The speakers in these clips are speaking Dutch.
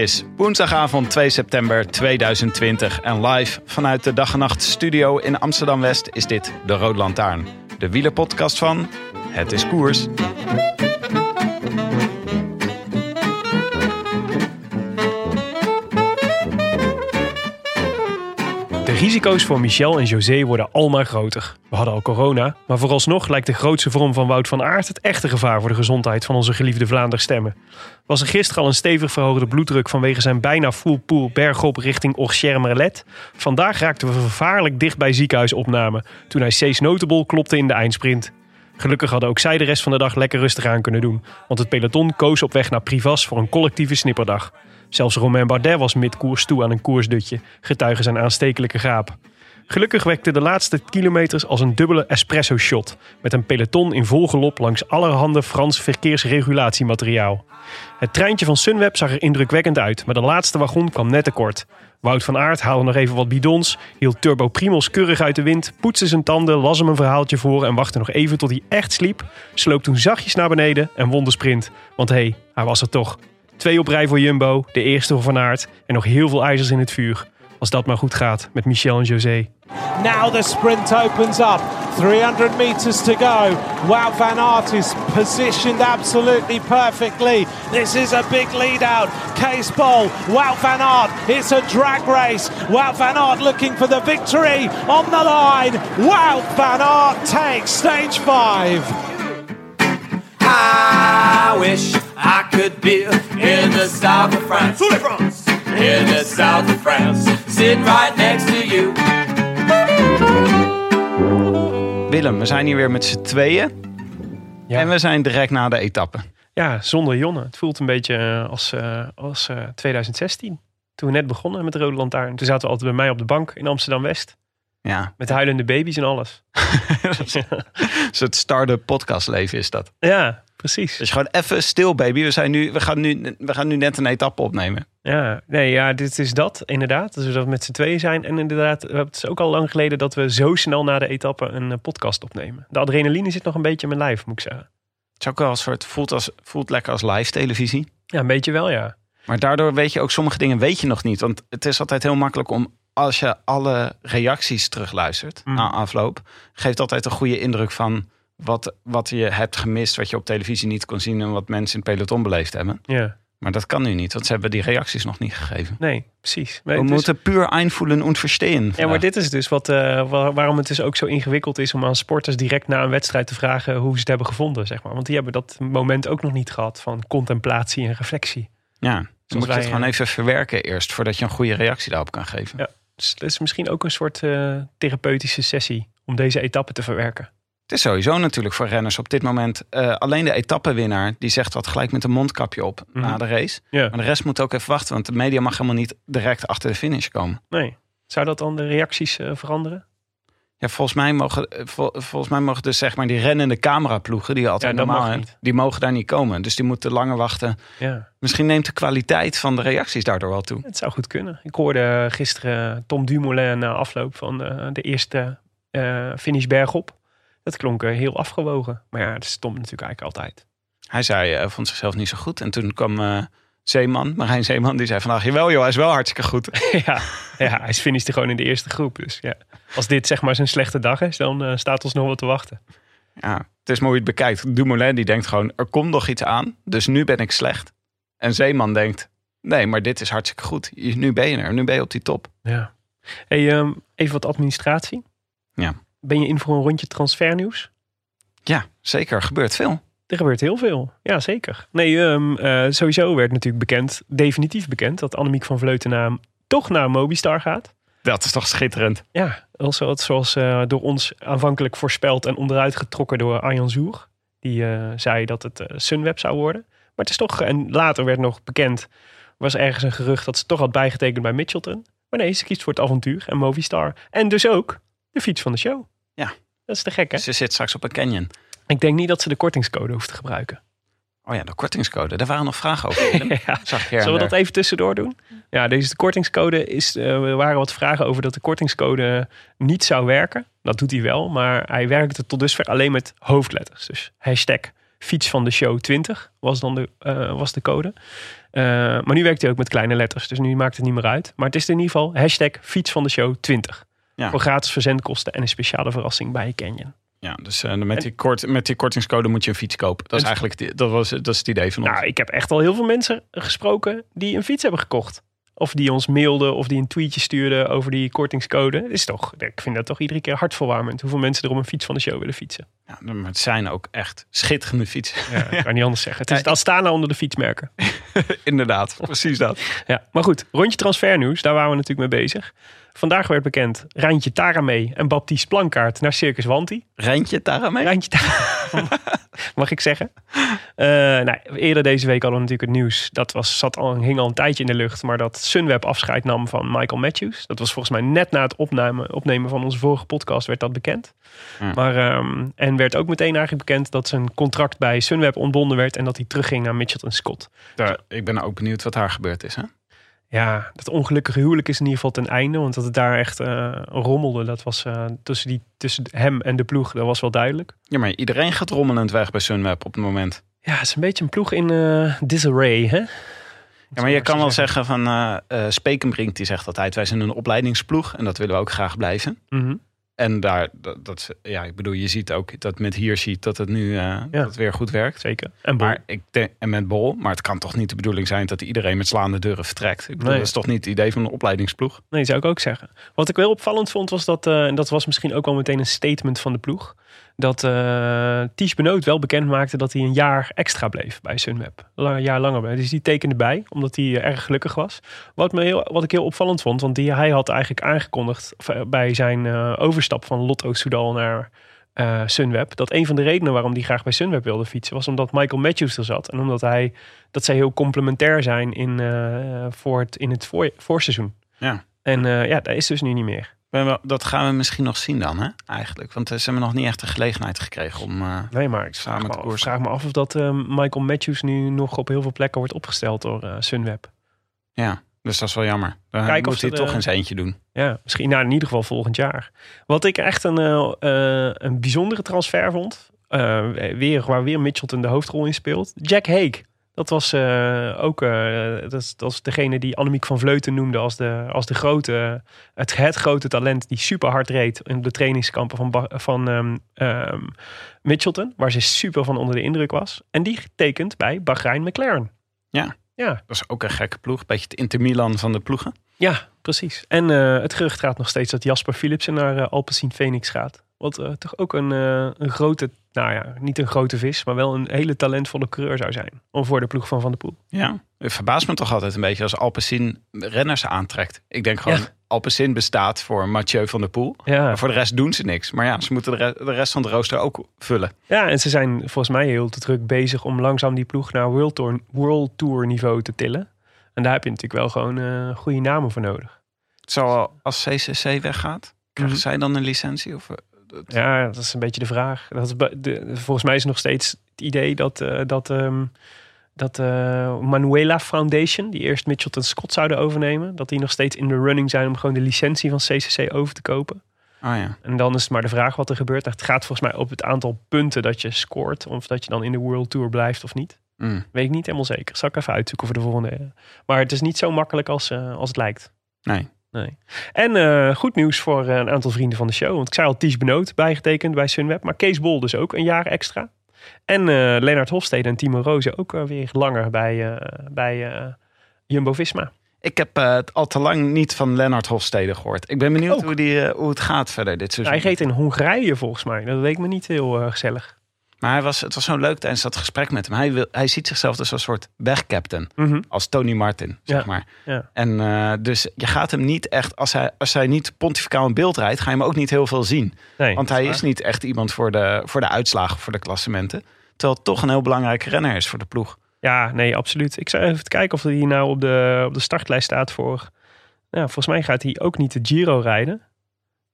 Is woensdagavond 2 september 2020 en live vanuit de Dag en Nacht Studio in Amsterdam West is dit de Rode Lantaarn. De wielerpodcast van Het is Koers. Risico's voor Michel en José worden almaar groter. We hadden al corona, maar vooralsnog lijkt de grootste vorm van Wout van Aert het echte gevaar voor de gezondheid van onze geliefde Vlaanderstemmen. Was er gisteren al een stevig verhoogde bloeddruk vanwege zijn bijna full pool bergop richting Orchermerlet? Vandaag raakten we vervaarlijk dicht bij ziekenhuisopname toen hij Cees Notable klopte in de eindsprint. Gelukkig hadden ook zij de rest van de dag lekker rustig aan kunnen doen, want het peloton koos op weg naar Privas voor een collectieve snipperdag. Zelfs Romain Bardet was midkoers toe aan een koersdutje, getuige zijn aanstekelijke gaap. Gelukkig wekte de laatste kilometers als een dubbele espresso-shot, met een peloton in vol galop langs allerhande Frans verkeersregulatiemateriaal. Het treintje van Sunweb zag er indrukwekkend uit, maar de laatste wagon kwam net tekort. Wout van Aert haalde nog even wat bidons, hield Turbo Primos keurig uit de wind, poetste zijn tanden, las hem een verhaaltje voor en wachtte nog even tot hij echt sliep, sloop toen zachtjes naar beneden en won de sprint. Want hé, hey, hij was er toch. Twee op rij voor Jumbo, de eerste voor Van Aert en nog heel veel ijzers in het vuur. Als dat maar goed gaat met Michel en José. Now the sprint opens up. 300 meters to go. Wout van Aert is positioned absolutely perfectly. This is a big lead out. Case Ball, Wout van Aert. It's a drag race. Wout van Aert looking for the victory on the line. Wout van Aert takes stage five. I wish I could be in the south of France. In the south of France, sitting right next to you. Willem, we zijn hier weer met z'n tweeën Ja. en we zijn direct na de etappe. Ja, zonder Jonne. Het voelt een beetje eh, als, eh, als eh, 2016. Toen we net begonnen met de Rode Lantaarn. Toen zaten we altijd bij mij op de bank in Amsterdam-West. Ja, Met huilende baby's en alles. het start-up podcastleven is dat. Ja, precies. Dus gewoon even stil, baby. We, zijn nu, we, gaan nu, we gaan nu net een etappe opnemen. Ja, nee, ja, dit is dat inderdaad. Dat we dat met z'n tweeën zijn. En inderdaad, het is ook al lang geleden dat we zo snel na de etappe een eh, podcast opnemen. De adrenaline zit nog een beetje in mijn lijf, moet ik zeggen. Het is ook wel een soort, voelt, als, voelt lekker als live televisie. Ja, een beetje wel, ja. Maar daardoor weet je ook sommige dingen weet je nog niet. Want het is altijd heel makkelijk om, als je alle reacties terugluistert Mm. na afloop, geeft altijd een goede indruk van wat, wat je hebt gemist, wat je op televisie niet kon zien en wat mensen in het peloton beleefd hebben. Ja, Maar dat kan nu niet, want ze hebben die reacties nog niet gegeven. nee, precies. We is- moeten puur einvoelen en verstehen. Ja, maar dit is dus wat, eh, wa- waarom het dus ook zo ingewikkeld is om aan sporters direct na een wedstrijd te vragen hoe ze het hebben gevonden, zeg maar. Want die hebben dat moment ook nog niet gehad van contemplatie en reflectie. Ja, dan moet je het gewoon eh, even verwerken eerst, voordat je een goede reactie daarop kan geven. Ja. Dus het is misschien ook een soort eh, therapeutische sessie om deze etappe te verwerken. Het is sowieso natuurlijk voor renners op dit moment eh, alleen de etappenwinnaar die zegt wat gelijk met een mondkapje op Mhm. na de race. Maar de rest moet ook even wachten, want de media mag helemaal niet direct achter de finish komen. nee. Zou dat dan de reacties eh, veranderen? Ja, volgens mij mogen, eh, vol- volgens mij mogen dus zeg maar die rennende cameraploegen die je altijd Ja, normaal hebt, die mogen daar niet komen. Dus die moeten langer wachten. Ja, Misschien neemt de kwaliteit van de reacties daardoor wel toe. het zou goed kunnen. Ik hoorde gisteren Tom Dumoulin na afloop van eh, de eerste eh, finish bergop. Dat klonk eh, heel afgewogen. Maar ja, is Tom natuurlijk eigenlijk altijd. Hij zei, eh, vond zichzelf niet zo goed. En toen kwam, eh, Zeeman, Marijn Zeeman, die zei vandaag, jawel joh, hij is wel hartstikke goed. ja, ja, hij finishte gewoon in de eerste groep. Dus ja, als dit zeg maar zijn slechte dag is, dan staat ons nog wat te wachten. Ja, het is mooi hoe je het bekijkt. Dumoulin die denkt gewoon, er komt nog iets aan, dus nu ben ik slecht. En Zeeman denkt, nee, maar dit is hartstikke goed. Nu ben je er, nu ben je op die top. Ja. Hey, ehm, even wat administratie. Ja. Ben je in voor een rondje transfernieuws? Ja, zeker. Er gebeurt veel. Er gebeurt heel veel. Ja, zeker. Nee, ehm, eh, sowieso werd natuurlijk bekend, definitief bekend, dat Annemiek van Vleuten naar, toch naar Mobistar gaat. Dat is toch schitterend. Ja, zoals, zoals eh, door ons aanvankelijk voorspeld en onderuit getrokken door Arjan Zoer. Die eh, zei dat het Sunweb zou worden. Maar het is toch, en later werd nog bekend, was ergens een gerucht dat ze toch had bijgetekend bij Mitchelton. Maar nee, ze kiest voor het avontuur en Movistar. En dus ook de fiets van de show. Ja. Dat is te gek, hè? Ze zit straks op een canyon. Ik denk niet dat ze de kortingscode hoeft te gebruiken. Oh ja, de kortingscode. Daar waren nog vragen over. ja. Zag Zullen we dat even tussendoor doen? Ja, deze de kortingscode is. Uh, er waren wat vragen over dat de kortingscode niet zou werken. Dat doet hij wel, maar hij werkte tot dusver alleen met hoofdletters. Dus hashtag fiets van de show 20 was dan de, uh, was de code. Uh, maar nu werkt hij ook met kleine letters, dus nu maakt het niet meer uit. Maar het is in ieder geval hashtag fiets van de show 20. Ja. Voor gratis verzendkosten en een speciale verrassing bij Canyon. Ja, dus uh, met, die kort, met die kortingscode moet je een fiets kopen. Dat is eigenlijk dat was, dat is het idee van ons. Nou, ik heb echt al heel veel mensen gesproken die een fiets hebben gekocht. Of die ons mailden of die een tweetje stuurden over die kortingscode. Dat is toch, ik vind dat toch iedere keer hartverwarmend. Hoeveel mensen er om een fiets van de show willen fietsen. Ja, maar het zijn ook echt schitterende fietsen. Ja, kan niet anders zeggen. Het is het Astana onder de fietsmerken. Inderdaad, precies dat. Ja, maar goed, rondje transfernieuws, daar waren we natuurlijk mee bezig. Vandaag werd bekend Rijntje Taramee en Baptiste Plankaart naar Circus Wanti. Rijntje Taramee? Rijntje Taramee. Mag ik zeggen? Uh, nou, eerder deze week hadden we natuurlijk het nieuws. Dat was, zat al, hing al een tijdje in de lucht. Maar dat Sunweb afscheid nam van Michael Matthews. Dat was volgens mij net na het opnemen, opnemen van onze vorige podcast werd dat bekend. Maar, um, en werd ook meteen eigenlijk bekend dat zijn contract bij Sunweb ontbonden werd. En dat hij terugging naar Mitchelton Scott. Daar, ik ben ook benieuwd wat daar gebeurd is. Hè? Ja, dat ongelukkige huwelijk is in ieder geval ten einde. Want dat het daar echt uh, rommelde, dat was uh, tussen, die, tussen hem en de ploeg, dat was wel duidelijk. Ja, maar iedereen gaat rommelend weg bij Sunweb op het moment. Ja, het is een beetje een ploeg in uh, disarray, hè? Ja, maar je kan wel zeggen van Spekenbrink, die zegt altijd: wij zijn een opleidingsploeg en dat willen we ook graag blijven. Mm -hmm. En daar, dat, dat, ja, ik bedoel, je ziet ook dat met hier ziet dat het nu uh, ja. dat weer goed werkt. Zeker. En, bol. maar ik denk, en met Bol. Maar het kan toch niet de bedoeling zijn dat iedereen met slaande deuren vertrekt. Ik bedoel, nee. dat is toch niet het idee van een opleidingsploeg? Nee, zou ik ook zeggen. Wat ik wel opvallend vond was dat, uh, en dat was misschien ook wel meteen een statement van de ploeg. Dat uh, Ties Benoot wel bekend maakte dat hij een jaar extra bleef bij Sunweb. Een jaar langer bij. Dus die tekende bij, omdat hij uh, erg gelukkig was. Wat, me heel, wat ik heel opvallend vond, want die, hij had eigenlijk aangekondigd bij zijn uh, overstap van Lotto Soudal naar Sunweb. Dat een van de redenen waarom hij graag bij Sunweb wilde fietsen, was omdat Michael Matthews er zat. En omdat hij dat zij heel complementair zijn in, voor het, in het voor, voorseizoen. Ja. En ja, dat is dus nu niet meer. Dat gaan we misschien nog zien dan, hè? Eigenlijk. Want ze hebben nog niet echt de gelegenheid gekregen om uh, nee, maar ik vraag me, koersen. vraag me af of dat uh, Michael Matthews nu nog op heel veel plekken wordt opgesteld door uh, Sunweb. Ja, dus dat is wel jammer. Dan Kijken moet of hij toch zijn eentje doen. Ja, misschien nou, in ieder geval volgend jaar. Wat ik echt een, eh, eh, een bijzondere transfer vond. eh, weer, waar weer Mitchelton de hoofdrol in speelt. Jack Hague. Dat was eh, ook eh, dat, is, dat is degene die Annemiek van Vleuten noemde als de, als de grote, het, het grote talent die super hard reed in de trainingskampen van, van ehm, Mitchelton. Waar ze super van onder de indruk was. En die tekent bij Bahrein McLaren. Ja. Ja, Dat is ook een gekke ploeg. Beetje het Inter Milan van de ploegen. Ja, precies. En eh, het gerucht gaat nog steeds dat Jasper Philipsen naar eh Alpecin Phoenix gaat. Wat eh, toch ook een, een grote, nou ja, niet een grote vis, maar wel een hele talentvolle coureur zou zijn. Om voor de ploeg van Van der Poel. Ja. Het verbaast me toch altijd een beetje als Alpecin renners aantrekt. Ik denk gewoon, Ja. Alpecin bestaat voor Mathieu van der Poel. Ja. Maar voor de rest doen ze niks. Maar ja, ze moeten de, re- de rest van de rooster ook vullen. ja, en ze zijn volgens mij heel te druk bezig om langzaam die ploeg naar World Tour, World Tour niveau te tillen. En daar heb je natuurlijk wel gewoon eh, goede namen voor nodig. Zo als CCC weggaat, krijgen Mhm. zij dan een licentie? Of, eh, dat- Ja, dat is een beetje de vraag. Dat is, de, volgens mij is nog steeds het idee dat, eh, dat, ehm, dat Manuela Foundation, die eerst Mitchelton Scott zouden overnemen, dat die nog steeds in de running zijn om gewoon de licentie van CCC over te kopen. Oh ja. En dan is het maar de vraag wat er gebeurt. Het gaat volgens mij op het aantal punten dat je scoort, of dat je dan in de World Tour blijft of niet. Mm. Weet ik niet helemaal zeker. Zal ik even uitzoeken voor de volgende. Maar het is niet zo makkelijk als, eh, als het lijkt. Nee. Nee. En eh, goed nieuws voor eh, een aantal vrienden van de show. Want ik zei al, Ties Benoot bijgetekend bij Sunweb. Maar Kees Bol dus ook een jaar extra. En eh Lennart Hofstede en Timo Rozen ook eh, weer langer bij, eh, bij eh, Jumbo-Visma. Ik heb eh, het al te lang niet van Lennart Hofstede gehoord. Ik ben benieuwd Ook. hoe, die, eh, hoe het gaat verder dit seizoen. Hij reed in Hongarije volgens mij. Dat leek me niet heel eh, gezellig. Maar hij was, het was zo leuk tijdens dat gesprek met hem. Hij, wil, hij ziet zichzelf dus als een soort wegcaptain. Mhm. Als Tony Martin, zeg Ja, maar. ja. En eh, dus je gaat hem niet echt... Als hij, als hij niet pontificaal in beeld rijdt... ga je hem ook niet heel veel zien. Nee, Want hij is niet echt iemand voor de, voor de uitslagen, voor de klassementen. Terwijl het toch een heel belangrijke renner is voor de ploeg. Ja, nee, absoluut. Ik zou even kijken of hij nou op de, op de startlijst staat voor... Ja, volgens mij gaat hij ook niet de Giro rijden.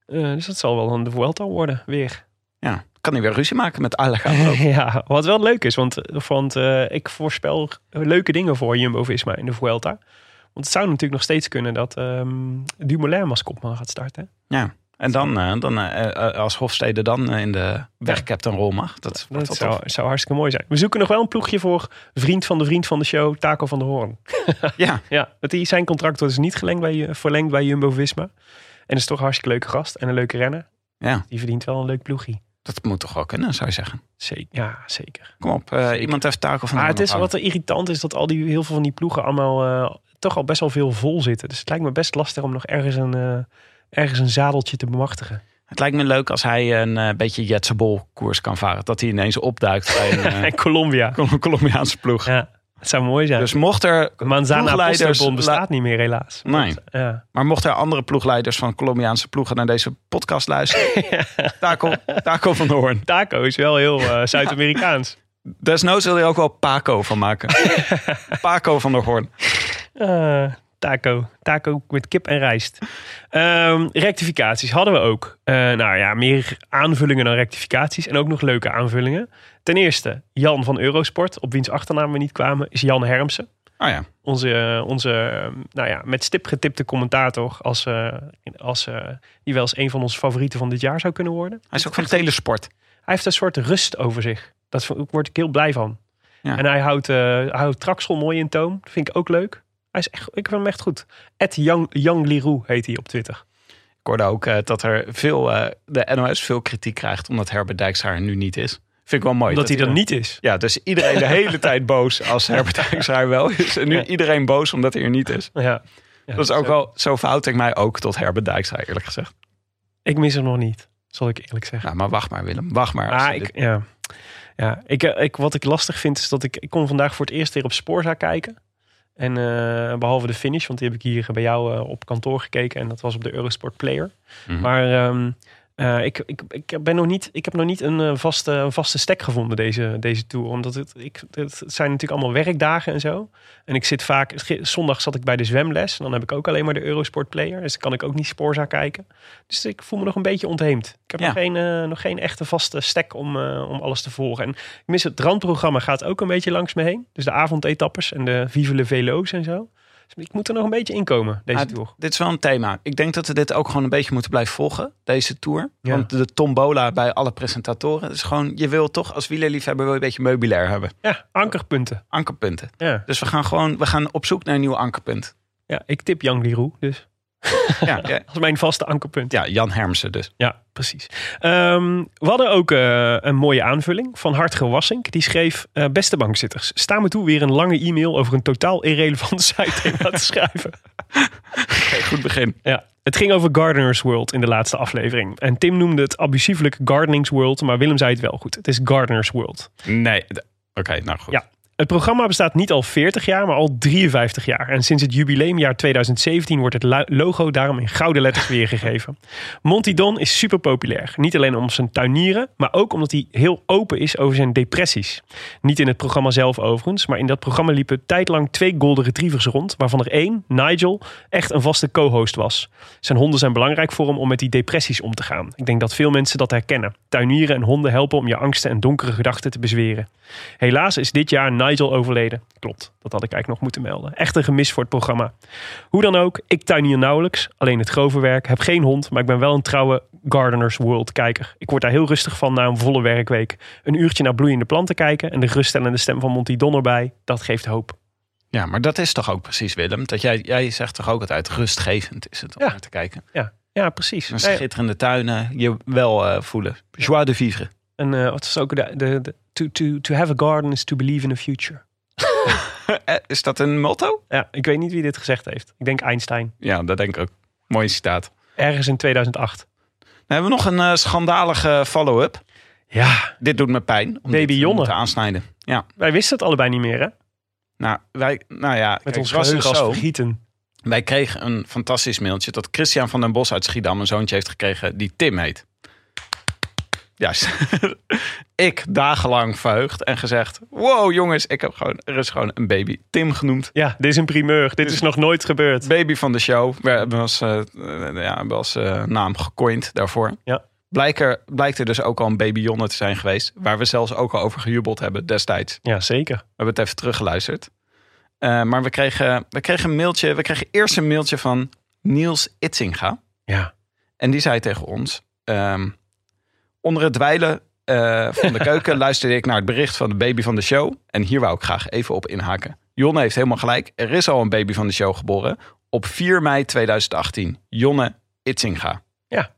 Eh, dus dat zal wel een de Vuelta worden, weer. Ja, kan hij weer ruzie maken met Alejandro. ja, wat wel leuk is, want, want eh, ik voorspel leuke dingen voor Jumbo-Visma in de Vuelta. Want het zou natuurlijk nog steeds kunnen dat ehm Dumoulin als kopman gaat starten. ja. En dan, eh, dan eh, als Hofstede dan in de wegcaptainrol mag. Dat wordt Dat wel zou, hartstikke mooi zijn. We zoeken nog wel een ploegje voor vriend van de vriend van de show, Taco van der Hoorn. Ja, Ja, want die, zijn contract wordt dus niet gelengd bij, verlengd bij Jumbo-Visma. En is toch een hartstikke leuke gast en een leuke renner. ja, Die verdient wel een leuk ploegie. Dat moet toch wel kunnen, zou je zeggen. Zeker, ja, zeker. Kom op, eh, iemand heeft taken van Maar het is, wat er irritant is, dat al die, heel veel van die ploegen allemaal eh, toch al best wel veel vol zitten. Dus het lijkt me best lastig om nog ergens een, eh, ergens een zadeltje te bemachtigen. Het lijkt me leuk als hij een beetje Jetsebol koers kan varen. Dat hij ineens opduikt bij een En Colombia. Col- Colombiaanse ploeg. Ja, het zou mooi zijn. Dus mocht er, Manzana bestaat niet meer helaas. Nee. Ja. maar mocht er andere ploegleiders van Colombiaanse ploegen naar deze podcast luisteren. Taco, Taco van de Hoorn. Taco is wel heel eh, Zuid-Amerikaans. Desnoods wil je ook wel Paco van maken. Paco van der Hoorn. Eh, taco. Taco met kip en rijst. Ehm, rectificaties hadden we ook. Eh, nou ja, meer aanvullingen dan rectificaties. En ook nog leuke aanvullingen. Ten eerste, Jan van Eurosport, op wiens achternaam we niet kwamen, is Jan Hermsen. Oh ja, Onze, onze eh, nou ja, met stip getipte commentator. Als, eh, als, eh, die wel eens een van onze favorieten van dit jaar zou kunnen worden. hij is ook van Telesport. Hij heeft een soort rust over zich. Daar word ik heel blij van. Ja. En hij houdt, eh hij houdt Traxel mooi in toom. Dat vind ik ook leuk. Hij is echt, ik vind hem echt goed. Ed Yang, Yang Liru heet hij op Twitter. Ik hoorde ook eh, dat er veel, eh, de NOS veel kritiek krijgt omdat Herbert Dijkstra er nu niet is. Vind ik wel mooi. Omdat hij er niet is. Ja, dus iedereen de hele tijd boos als Herbert Dijkstra wel is. En nu Ja. iedereen boos omdat hij er niet is. Ja. Ja, Dat is ook wel, zo verhoud ik mij ook tot Herbert Dijkstra eerlijk gezegd. Ik mis hem nog niet, zal ik eerlijk zeggen. Nou, maar wacht maar Willem, wacht maar. ik, dit- ja. Ja, ik, eh, ik, wat ik lastig vind is dat ik, ik kon vandaag voor het eerst weer op Spoorza kijken. En eh, behalve de finish, want die heb ik hier bij jou eh, op kantoor gekeken. En dat was op de Eurosport Player. Mhm. Maar ehm, eh, ik, ik, ik, ben nog niet, ik heb nog niet een eh, vaste, een vaste stek gevonden deze, deze tour. Omdat het, ik, het zijn natuurlijk allemaal werkdagen en zo. En ik zit vaak, zondag zat ik bij de zwemles. En dan heb ik ook alleen maar de Eurosport Player. Dus dan kan ik ook niet Spoorza kijken. Dus ik voel me nog een beetje ontheemd. Ik heb Ja. nog, geen, eh, nog geen echte vaste stek om, om alles te volgen. En ik mis het randprogramma gaat ook een beetje langs me heen. Dus de avondetappes en de Vive le Velo's en zo. Dus ik moet er nog een beetje inkomen, deze Ah, tour. Dit is wel een thema. Ik denk dat we dit ook gewoon een beetje moeten blijven volgen, deze tour. Ja. Want de tombola bij alle presentatoren is gewoon... Je wil toch als wielerliefhebber wil je een beetje meubilair hebben. Ja, ankerpunten. Ankerpunten. Ja. Dus we gaan gewoon we gaan op zoek naar een nieuw ankerpunt. Ja, ik tip Yang Liru, dus Ja, ja, als mijn vaste ankerpunt. ja Jan Hermsen dus. Ja, precies. Ehm, we hadden ook eh, een mooie aanvulling van Hartge Wassink. Die schreef, eh, beste bankzitters, sta me toe weer een lange e-mail over een totaal irrelevant site-thema te schrijven. Oké, goed begin. Ja. Het ging over Gardener's World in de laatste aflevering. En Tim noemde het abusieflijk Gardening's World, maar Willem zei het wel goed. Het is Gardener's World. Nee, oké, nou goed. Ja. Het programma bestaat niet al 40 jaar, maar al 53 jaar. En sinds het jubileumjaar 2017 wordt het logo daarom in gouden letters weergegeven. Monty Don is super populair. Niet alleen om zijn tuinieren, maar ook omdat hij heel open is over zijn depressies. Niet in het programma zelf overigens, maar in dat programma liepen tijdlang twee golden retrievers rond, waarvan er één, Nigel, echt een vaste co-host was. Zijn honden zijn belangrijk voor hem om met die depressies om te gaan. Ik denk dat veel mensen dat herkennen. Tuinieren en honden helpen om je angsten en donkere gedachten te bezweren. Helaas is dit jaar Nigel overleden. Klopt, dat had ik eigenlijk nog moeten melden. Echt een gemis voor het programma. Hoe dan ook, ik tuin hier nauwelijks. Alleen het grove werk. Heb geen hond, maar ik ben wel een trouwe Gardeners World kijker. Ik word daar heel rustig van na een volle werkweek. Een uurtje naar bloeiende planten kijken en de geruststellende stem van Monty Don erbij. Dat geeft hoop. Ja, maar dat is toch ook precies, Willem? Dat jij, jij zegt toch ook altijd rustgevend is het om Ja. naar te kijken. Ja, ja precies. Een schitterende tuinen, je wel eh, voelen. Joie de vivre. En eh, wat is ook de, de, de- to, to, to have a garden is to believe in a future. Eh, is dat een motto? Ja, ik weet niet wie dit gezegd heeft. Ik denk Einstein. Ja, dat denk ik ook. Mooi citaat. Ergens in 2008. Dan hebben we nog een eh, schandalige follow-up. Ja, Dit doet me pijn. Om Baby dit te Jonne. moeten aansnijden. Ja, wij wisten het allebei niet meer hè? nou, wij, nou ja, Met kijk, ons het was dus geheugen als vergieten. Wij kregen een fantastisch mailtje dat Christian van den Bos uit Schiedam een zoontje heeft gekregen die Tim heet. Juist. ik dagenlang verheugd en gezegd: Wow, jongens, ik heb gewoon, er is gewoon een baby Tim genoemd. Ja, dit is een primeur. Dit is nog nooit gebeurd. Baby van de show. We hebben als, eh, ja, als eh, naam gecoind daarvoor. Ja. Blijker, blijkt er dus ook al een baby Jonne te zijn geweest. Waar we zelfs ook al over gejubeld hebben destijds. Ja, zeker. We hebben het even teruggeluisterd. Eh, maar we kregen, we kregen een mailtje. We kregen eerst een mailtje van Niels Itzinga. Ja. En die zei tegen ons: ehm, Onder het dweilen eh, van de keuken luisterde ik naar het bericht van de baby van de show. En hier wou ik graag even op inhaken. Jonne heeft helemaal gelijk. Er is al een baby van de show geboren. Op 4 mei 2018. Jonne Itzinga. Ja.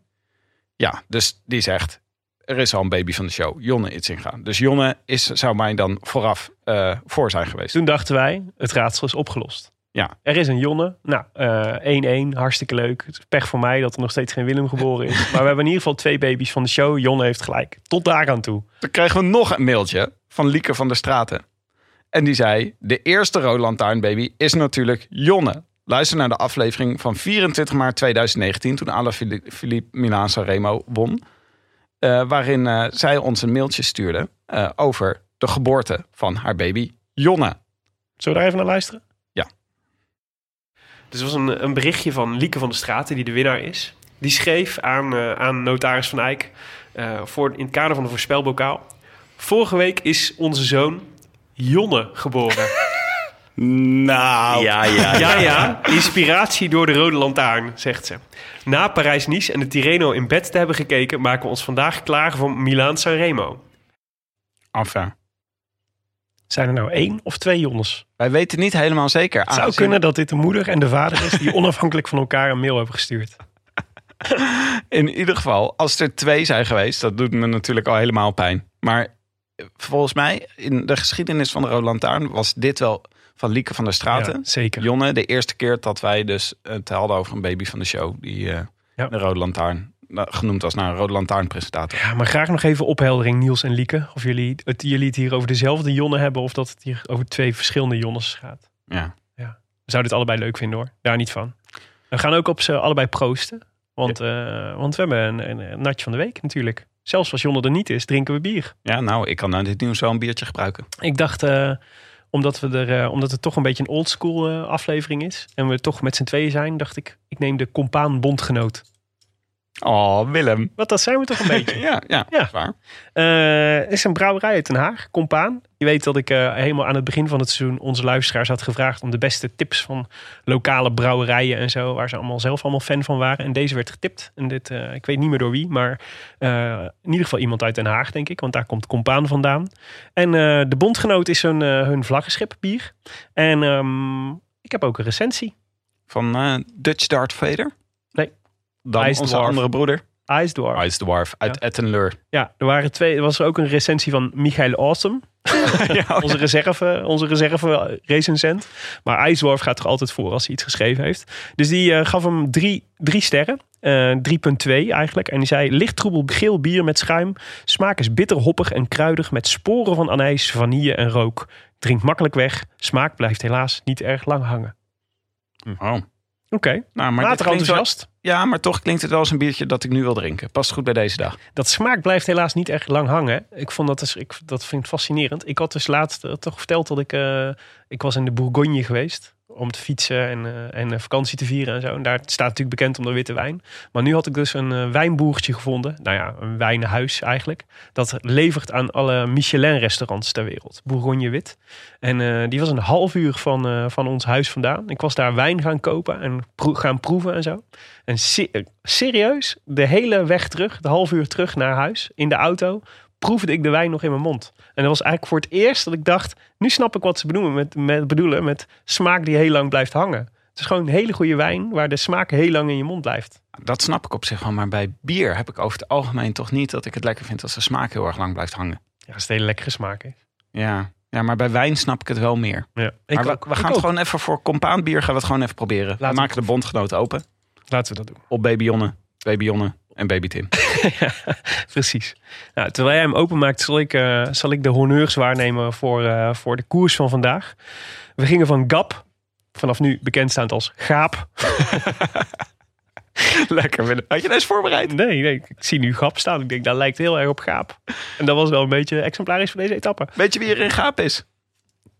Ja, dus die zegt: Er is al een baby van de show. Jonne Itzinga. Dus Jonne is, zou mij dan vooraf eh, voor zijn geweest. Toen dachten wij, het raadsel is opgelost. Ja. Er is een Jonne. Nou, eh, 1-1. Hartstikke leuk. Het is pech voor mij dat er nog steeds geen Willem geboren is. maar we hebben in ieder geval twee baby's van de show. Jonne heeft gelijk. Tot daar aan toe. Toen kregen we nog een mailtje van Lieke van der Straten. En die zei: De eerste Rode Lantaarnbaby is natuurlijk Jonne. Luister naar de aflevering van 24 maart 2019, toen Ala Philippe Milaan Sanremo won. eh, waarin eh, zij ons een mailtje stuurde eh, over de geboorte van haar baby Jonne. Zullen we daar even naar luisteren? Dus er was een, een berichtje van Lieke van der Straten, die de winnaar is. Die schreef aan, eh, aan notaris Van Eyck eh, voor, in het kader van de voorspelbokaal. Vorige week is onze zoon Jonne geboren. Nou. Ja, ja, ja, ja, inspiratie door de Rode Lantaarn, zegt ze. Na Parijs-Nice en de Tirreno in bed te hebben gekeken... maken we ons vandaag klaar voor Milaan-Sanremo. Enfin, Zijn er nou één of twee Jonnes? wij weten niet helemaal zeker. Het zou kunnen dat dit de moeder en de vader is... die onafhankelijk van elkaar een mail hebben gestuurd. In ieder geval, als er twee zijn geweest, dat doet me natuurlijk al helemaal pijn. Maar volgens mij, in de geschiedenis van de Rode Lantaarn, was dit wel van Lieke van der Straten. Ja, zeker. Jonne, de eerste keer dat wij dus het hadden over een baby van de show, die eh, Ja. de Rode Lantaarn, genoemd was naar een Rode Lantaarn presentator. Ja, maar graag nog even opheldering, Niels en Lieke. Of jullie het, jullie het hier over dezelfde Jonne hebben... of dat het hier over twee verschillende Jonnes gaat. Ja. We zouden het allebei leuk vinden hoor. Daar niet van. We gaan ook op ze allebei proosten. Want, eh, want we hebben een, een, een natje van de week natuurlijk. Zelfs als Jonne er niet is, drinken we bier. ja, nou, ik kan na dit nieuws wel een biertje gebruiken. Ik dacht, eh, omdat, we er, eh, omdat het toch een beetje een oldschool aflevering is... en we toch met z'n tweeën zijn, dacht ik... ik neem de compaan bondgenoot. Oh, Willem. Want dat zijn we toch een beetje. Ja, ja, Ja. waar. Eh, Het is een brouwerij uit Den Haag, Compaan. Je weet dat ik eh, helemaal aan het begin van het seizoen onze luisteraars had gevraagd om de beste tips van lokale brouwerijen en zo, waar ze allemaal zelf allemaal fan van waren. En deze werd getipt. En dit, eh, ik weet niet meer door wie, maar in ieder geval iemand uit Den Haag, denk ik, want daar komt Compaan vandaan. En de Bondgenoot is hun, hun vlaggenschip bier. En ehm, ik heb ook een recensie. Van Dutch Darth Vader? Nee. Dan Ice onze Dwarf. andere broeder. Ice Dwarf. Ice Dwarf uit Ettenleur. Ja, er waren twee. Er was ook een recensie van Michael Awesome. onze reserve, onze reserve recensent. Maar IJsdorf gaat toch altijd voor als hij iets geschreven heeft. Dus die eh, gaf hem drie, drie sterren. Eh 3.2 eigenlijk. En die zei licht troebel geel bier met schuim. Smaak is bitter hoppig en kruidig met sporen van anijs, vanille en rook. Drinkt makkelijk weg. Smaak blijft helaas niet erg lang hangen. Oh. Oké, Nou, maar wel- enthousiast. Ja, maar toch klinkt het wel als een biertje dat ik nu wil drinken. Past goed bij deze dag. Dat smaak blijft helaas niet erg lang hangen. Ik vond dat, dus, ik, dat vind ik fascinerend. Ik had dus laatst eh, toch verteld dat ik... eh, ik was in de Bourgogne geweest. Om te fietsen en, eh, en eh, vakantie te vieren en zo. En daar staat natuurlijk bekend om de witte wijn. Maar nu had ik dus een eh, wijnboertje gevonden. Nou ja, een wijnhuis eigenlijk. Dat levert aan alle Michelin-restaurants ter wereld. Bourgogne wit. En die was een half uur van, van ons huis vandaan. Ik was daar wijn gaan kopen en gaan proeven en zo. En se- serieus, de hele weg terug, de half uur terug naar huis, in de auto, proefde ik de wijn nog in mijn mond. En dat was eigenlijk voor het eerst dat ik dacht, nu snap ik wat ze bedoelen met, met, bedoelen met smaak die heel lang blijft hangen. Het is gewoon een hele goede wijn waar de smaak heel lang in je mond blijft. Dat snap ik op zich wel. Maar bij bier heb ik over het algemeen toch niet dat ik het lekker vind als de smaak heel erg lang blijft hangen. Ja, als het hele lekkere smaak is. Ja, ja maar bij wijn snap ik het wel meer. Ja, maar we, gaan het ook. gewoon even voor compaanbier gaan we het gewoon even proberen. we we maken de bondgenoot open Laten we dat doen. op Baby Jonne, Baby Jonne en Baby Tim. Precies. Nou, terwijl jij hem openmaakt, zal ik, eh, zal ik de honneurs waarnemen voor, eh, voor de koers van vandaag. We gingen van Gap, vanaf nu bekendstaand als Gaap. lekker. Willem. Had je deze voorbereid? Nee, nee, ik zie nu Gap staan. Ik denk, dat lijkt heel erg op Gaap. En dat was wel een beetje exemplarisch voor deze etappe. Weet je wie er in gaap is?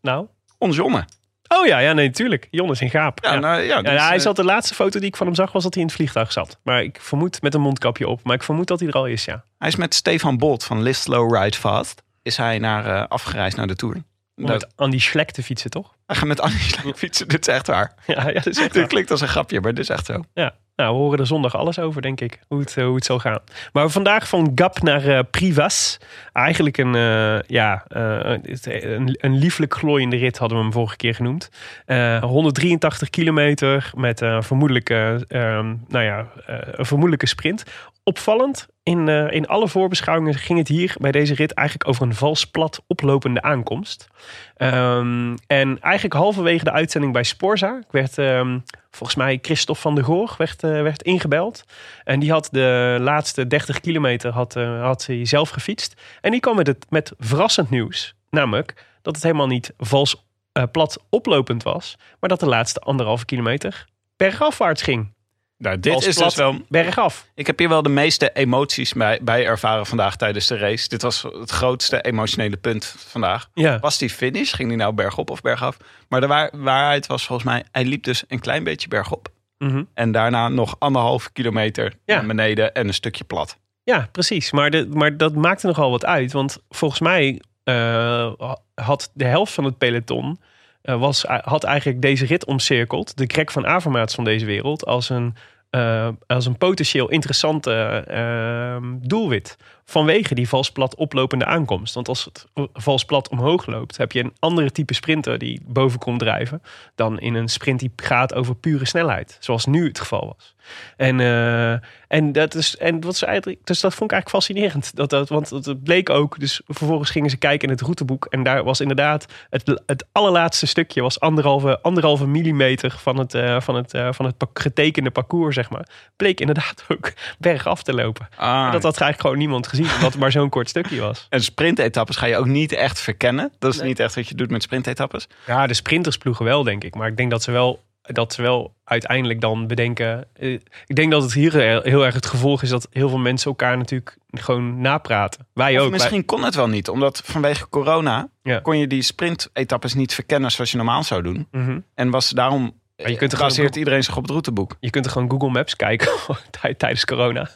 Nou, Ons Jonne. Oh ja, ja nee, natuurlijk. Jon is in Gaap. Ja, Ja. Nou, ja, Ja, dus, hij eh, zat de laatste foto die ik van hem zag, was dat hij in het vliegtuig zat. Maar ik vermoed met een mondkapje op. Maar ik vermoed dat hij er al is, ja. hij is met Stefan Bolt van List Slow Ride Fast. Is hij naar, eh, afgereisd naar de Tour. Om met Andy Schlek te fietsen, toch? met Annie Schleck fietsen. Dit is echt waar. Ja, ja dat is echt Dit waar. klinkt als een grapje, maar dit is echt zo. Ja, nou, we horen er zondag alles over, denk ik. Hoe het, hoe het zal gaan. Maar vandaag van Gap naar eh, Privas. Eigenlijk een, eh, ja, het- een, een lieflijk glooiende rit hadden we hem vorige keer genoemd. Eh, 183 kilometer met een vermoedelijke, ehm, nou ja, een vermoedelijke sprint. Opvallend, in, eh, in alle voorbeschouwingen ging het hier bij deze rit eigenlijk over een vals plat oplopende aankomst. Ehm, en eigenlijk halverwege de uitzending bij Sporza werd ehm, volgens mij Christophe van der Goor werd, eh, werd ingebeld. En die had de laatste 30 kilometer had, eh, had hij zelf gefietst. En die kwam met, het, met verrassend nieuws. Namelijk dat het helemaal niet vals plat oplopend was. Maar dat de laatste anderhalve kilometer bergafwaarts ging. Nou, dit is dus wel... Bergaf. Ik heb hier wel de meeste emoties bij, bij ervaren vandaag tijdens de race. Dit was het grootste emotionele punt vandaag. Ja, Was die finish? Ging die nou bergop of bergaf? Maar de waar- waarheid was volgens mij, hij liep dus een klein beetje bergop. Mhm. En daarna nog anderhalve kilometer Ja. naar beneden en een stukje plat. ja precies. Maar, de, maar dat maakte nogal wat uit. Want volgens mij eh, had de helft van het peloton... eh, was, had eigenlijk deze rit omcirkeld. De Greg van Avermaats van deze wereld. Als een, eh, als een potentieel interessante eh, doelwit. Vanwege die vals plat oplopende aankomst. Want als het vals plat omhoog loopt... heb je een andere type sprinter die boven komt drijven... dan in een sprint die gaat over pure snelheid. Zoals nu het geval was. En, eh, en, dat is, en dat was eigenlijk, dus dat vond ik eigenlijk fascinerend. Dat, dat, want het bleek ook, dus vervolgens gingen ze kijken in het routeboek. En daar was inderdaad, het, het allerlaatste stukje was anderhalve, anderhalve millimeter van het, eh, van, het, eh, van het getekende parcours, zeg maar. Bleek inderdaad ook bergaf te lopen. Ah, En dat had eigenlijk gewoon niemand gezien, omdat het maar zo'n kort stukje was. En sprintetappes ga je ook niet echt verkennen. Dat is niet echt wat je doet met sprintetappes. Ja, de sprintersploegen wel, denk ik. Maar ik denk dat ze wel, dat ze wel uiteindelijk dan bedenken. eh, ik denk dat het hier heel, erg het gevolg is dat heel veel mensen elkaar natuurlijk gewoon napraten. Wij Of ook. misschien kon het wel niet, omdat vanwege corona Ja. kon je die sprintetappes niet verkennen zoals je normaal zou doen. Mhm. En was daarom je kunt er iedereen zich op het routeboek. Je kunt er gewoon Google Maps kijken tij- tijdens corona.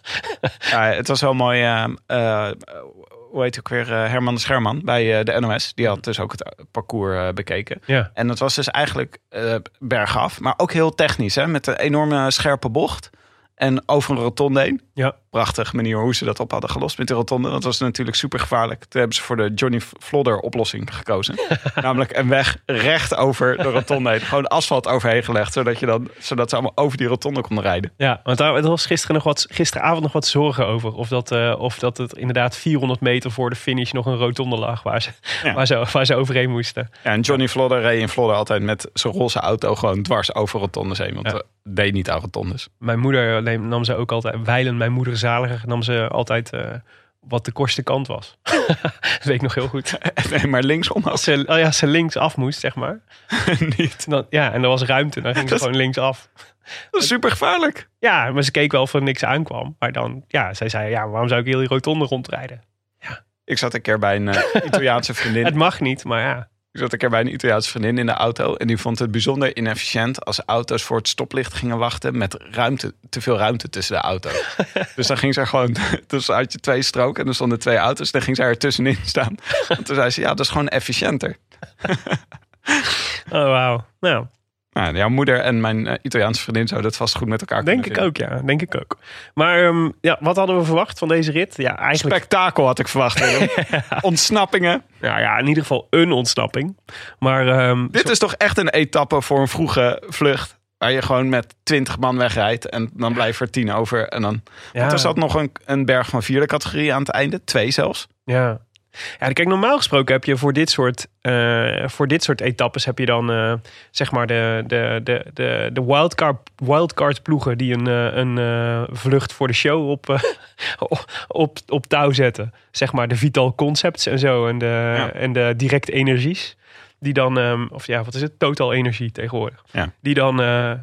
Ja, het was wel mooi. eh, eh, hoe heet ook weer eh, Herman de Scherman bij eh, de NOS. Die had dus ook het parcours bekeken. Ja. En dat was dus eigenlijk bergaf, maar ook heel technisch. Hè? Met een enorme scherpe bocht. En over een rotonde heen. Ja. Prachtige manier hoe ze dat op hadden gelost met de rotonde. Dat was natuurlijk super gevaarlijk. Toen hebben ze voor de Johnny Flodder oplossing gekozen. Namelijk een weg recht over de rotonde heen. Gewoon asfalt overheen gelegd. Zodat, je dan, zodat ze allemaal over die rotonde konden rijden. Ja, want daar was gisteren nog wat, gisteravond nog wat zorgen over. Of dat, eh, of dat het inderdaad 400 meter voor de finish nog een rotonde lag waar ze, Ja. waar ze, waar ze overheen moesten. Ja, en Johnny Flodder reed in Flodder altijd met zijn roze auto gewoon dwars over rotondes heen. Want Ja. deed niet aan rotondes. Mijn moeder nam ze ook altijd, wijlen mijn moeder zaliger, nam ze altijd eh, wat de kortste kant was. dat weet ik nog heel goed. Nee, maar linksom Als ze, oh ja, als ze links af moest, zeg maar. niet. Dan, ja, en er was ruimte, dan ging ze gewoon links af. Dat is super gevaarlijk. Ja, maar ze keek wel of er niks aankwam. Maar dan, ja, zij zei, ja, waarom zou ik heel die rotonde rondrijden? Ik zat een keer bij een eh, Italiaanse vriendin. Het mag niet, maar ja. Ik zat een keer bij een Italiaanse vriendin in de auto. En die vond het bijzonder inefficiënt als auto's voor het stoplicht gingen wachten. met ruimte, te veel ruimte tussen de auto's. dus dan ging ze gewoon. Dus had je twee stroken en er stonden twee auto's. Dan ging zij er tussenin staan. En toen zei ze: Ja, dat is gewoon efficiënter. Oh, wauw. Nou, Nou, jouw moeder en mijn eh, Italiaanse vriendin zouden het vast goed met elkaar denk kunnen ik ook, ja. Denk ik ook. Maar ehm, ja, wat hadden we verwacht van deze rit? Ja, eigenlijk... Spektakel had ik verwacht. Ontsnappingen. Nou ja, in ieder geval een ontsnapping. Maar ehm, Dit is toch echt een etappe voor een vroege vlucht. Waar je gewoon met 20 man wegrijdt. En dan blijven er 10 over. En dan. ja, Want er zat nog een, een berg van vierde categorie aan het einde. Twee zelfs. Ja. Ja, kijk, normaal gesproken heb je voor dit soort, eh, voor dit soort etappes heb je dan eh, zeg maar de, de, de, de, de wildcard, wildcard ploegen die een, eh, een vlucht voor de show op, op, op touw zetten. Zeg maar de Vital Concepts en zo en de, Ja. en de Direct Energies. Die dan, ehm, of ja, wat is het? Total Energie tegenwoordig. Ja. Die, dan,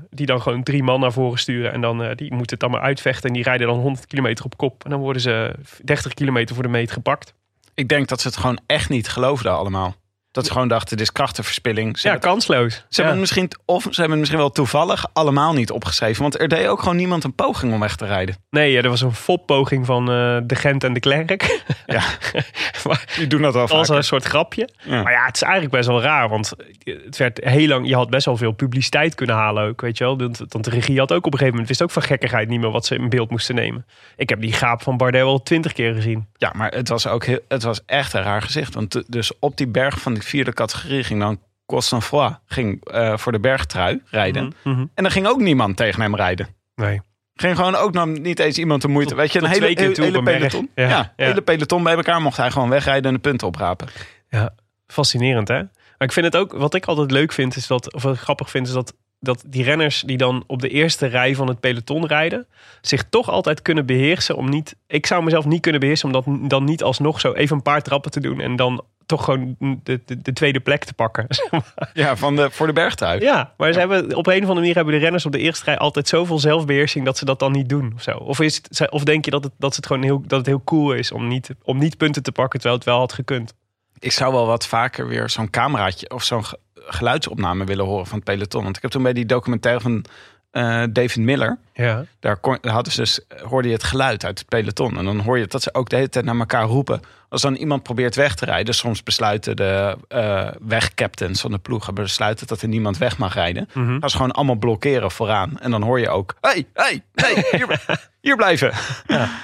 die dan gewoon drie man naar voren sturen. En dan, die moeten het dan maar uitvechten. En die rijden dan 100 kilometer op kop. En dan worden ze 30 kilometer voor de meet gepakt. Ik denk dat ze het gewoon echt niet geloofden allemaal. Dat ze gewoon dachten, dit is krachtenverspilling. Ze Ja, kansloos. ze Ja. hebben misschien, of ze hebben het misschien wel toevallig allemaal niet opgeschreven. Want er deed ook gewoon niemand een poging om weg te rijden. Nee, ja, er was een foppoging van eh, de Gent en de Klerk. Ja, maar die doen dat was vaak. een soort grapje. Ja. Maar ja, het is eigenlijk best wel raar. Want het werd heel lang, je had best wel veel publiciteit kunnen halen ook, weet je wel. Want de regie had ook op een gegeven moment, wist ook van gekkigheid niet meer wat ze in beeld moesten nemen. Ik heb die gaap van Bardet wel twintig keer gezien. Ja, maar het was ook heel, het was echt een raar gezicht. Want dus op die berg van die vierde categorie ging dan Costanfoy ging eh, voor de bergtrui rijden. Mhm, mhm. En dan ging ook niemand tegen hem rijden. Nee. Ging gewoon ook nog niet eens iemand de moeite. Tot- Weet je, een hele, hele, peloton. Ja, Ja, ja. hele peloton bij elkaar mocht hij gewoon wegrijden en de punten oprapen. Ja, fascinerend hè. Maar ik vind het ook, wat ik altijd leuk vind, is dat, of wat ik grappig vind, is dat, dat die renners die dan op de eerste rij van het peloton rijden, zich toch altijd kunnen beheersen om niet, ik zou mezelf niet kunnen beheersen om dat dan niet alsnog zo even een paar trappen te doen en dan toch gewoon de, de, de tweede plek te pakken. Ja, van de, voor de bergtrui. ja, maar ze hebben, op een of andere manier hebben de renners op de eerste rij altijd zoveel zelfbeheersing dat ze dat dan niet doen. Of, zo. of, is het, of denk je dat het, dat het gewoon heel, dat het heel cool is om niet, om niet punten te pakken terwijl het wel had gekund? Ik zou wel wat vaker weer zo'n cameraatje of zo'n ge- geluidsopname willen horen van het peloton. Want ik heb toen bij die documentaire van eh, David Miller. Ja. Daar kon, hadden ze dus, hoorde je het geluid uit het peloton. En dan hoor je dat ze ook de hele tijd naar elkaar roepen. Als dan iemand probeert weg te rijden. Soms besluiten de eh wegcaptains van de ploegen besluiten dat er niemand weg mag rijden. Gaan ze gewoon allemaal blokkeren vooraan. En dan hoor je ook, hey, hey, hey, hier, hier blijven.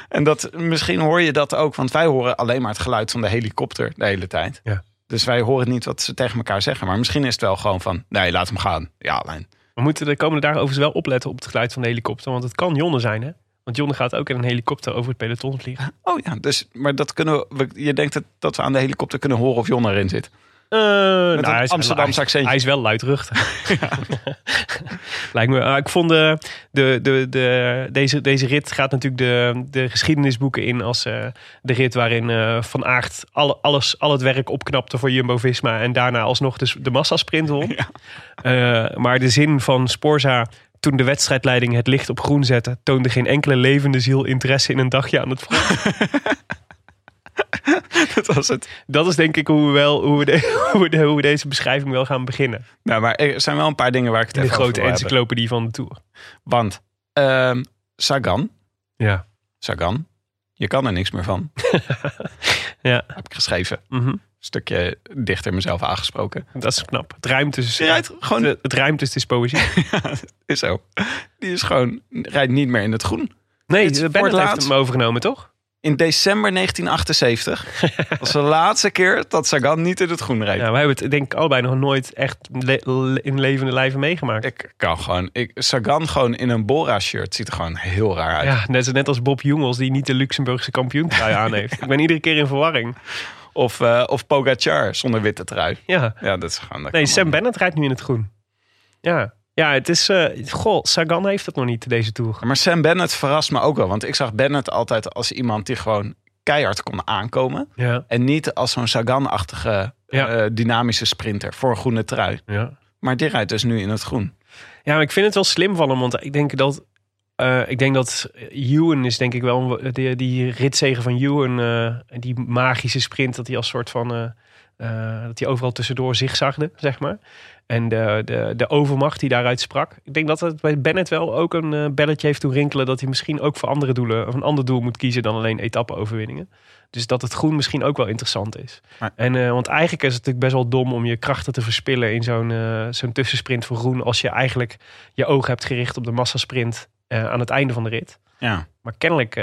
En dat, misschien hoor je dat ook. Want wij horen alleen maar het geluid van de helikopter de hele tijd. Ja. Dus wij horen niet wat ze tegen elkaar zeggen. Maar misschien is het wel gewoon van, nee, laat hem gaan. Ja, alleen. We moeten de komende dagen overigens wel opletten op het geluid van de helikopter. Want het kan Jonne zijn, hè? Want Jonne gaat ook in een helikopter over het peloton vliegen. Oh ja, dus, maar dat kunnen we, je denkt dat, dat we aan de helikopter kunnen horen of Jon erin zit. Eh, nou, hij is- Amsterdamse hij- accentje. Hij is wel luidruchtig. Lijkt me. ah, ik vond de, de, de, de, deze, deze rit gaat natuurlijk de, de geschiedenisboeken in als eh, de rit waarin Van Aert alle, alles, al het werk opknapte voor Jumbo-Visma en daarna alsnog de, de massasprint won. Maar de zin van Sporza toen de wedstrijdleiding het licht op groen zette, toonde geen enkele levende ziel interesse in een dagje aan het front. dat was het. Dat is denk ik hoe we, wel, hoe we, de- hoe we, de- hoe we deze beschrijving wel gaan beginnen. Nou, maar er zijn wel een paar dingen waar ik het de even over grote hebben. encyclopedie van de Tour. Want ehm, Sagan, Ja. Sagan, je kan er niks meer van. Ja. Heb ik geschreven. Een stukje dichter mezelf aangesproken. Dat is knap. Het rijmt dus. Rijdt gewoon, Het, het rijmt dus, is poëzie. is zo. Die is gewoon, rijdt niet meer in het groen. Nee, Het Bennett het heeft hem overgenomen, toch? In december 1978 was de laatste keer dat Sagan niet in het groen reed. Ja, wij hebben het denk ik allebei nog nooit echt le- le- in levende lijven meegemaakt. Ik kan gewoon, ik, Sagan gewoon in een Bora-shirt ziet er gewoon heel raar uit. Ja, net, net als Bob Jungels die niet de Luxemburgse kampioentrui aan heeft. Ik ben iedere keer in verwarring. Of, eh of Pogacar zonder witte trui. Ja. Ja, dat is gewoon... dat Nee, Sam. Bennett rijdt nu in het groen. Ja. Ja, het is... eh goh, Sagan heeft het nog niet, deze Tour. Maar Sam Bennett verrast me ook wel. Want ik zag Bennett altijd als iemand die gewoon keihard kon aankomen. Ja. En niet als zo'n Sagan-achtige Ja. eh, dynamische sprinter voor een groene trui. Ja. Maar die rijdt dus nu in het groen. Ja, maar ik vind het wel slim van hem. Want ik denk dat Eh, ik denk dat Ewan is denk ik wel die, die ritzegen van Ewan, die magische sprint, dat hij als soort van eh, dat hij overal tussendoor zigzagde, zeg maar. En de, de, de overmacht die daaruit sprak. Ik denk dat het bij Bennett wel ook een eh, belletje heeft doen rinkelen dat hij misschien ook voor andere doelen of een ander doel moet kiezen dan alleen etappe-overwinningen. Dus dat het groen misschien ook wel interessant is. En, eh, want eigenlijk is het natuurlijk best wel dom om je krachten te verspillen in zo'n zo'n tussensprint voor groen. Als je eigenlijk je oog hebt gericht op de massasprint aan het einde van de rit. Ja. Maar kennelijk,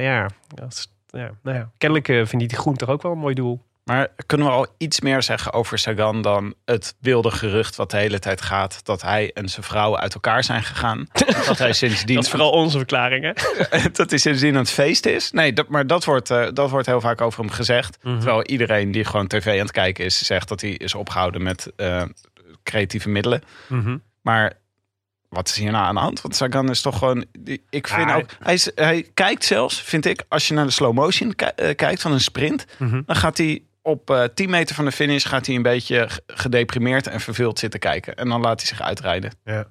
ja, dat is- ja, nou ja, kennelijk vindt hij die groen toch ook wel een mooi doel. Maar kunnen we al iets meer zeggen over Sagan dan het wilde gerucht wat de hele tijd gaat dat hij en zijn vrouw uit elkaar zijn gegaan? dat hij sindsdien Dat is vooral onze verklaring, hè? dat hij sindsdien aan het feest is. Nee, dat, maar dat wordt, eh, dat wordt heel vaak over hem gezegd. Mhm. Terwijl iedereen die gewoon tv aan het kijken is, zegt dat hij is opgehouden met eh, creatieve middelen. Mhm. Maar wat is hier nou aan de hand? Want Sagan is toch gewoon. Ik vind ook. Hij, is, hij kijkt zelfs, vind ik, als je naar de slow motion eh, kijkt van een sprint, Mhm. dan gaat hij op eh 10 meter van de finish gaat hij een beetje gedeprimeerd en verveeld zitten kijken. En dan laat hij zich uitrijden. Ja.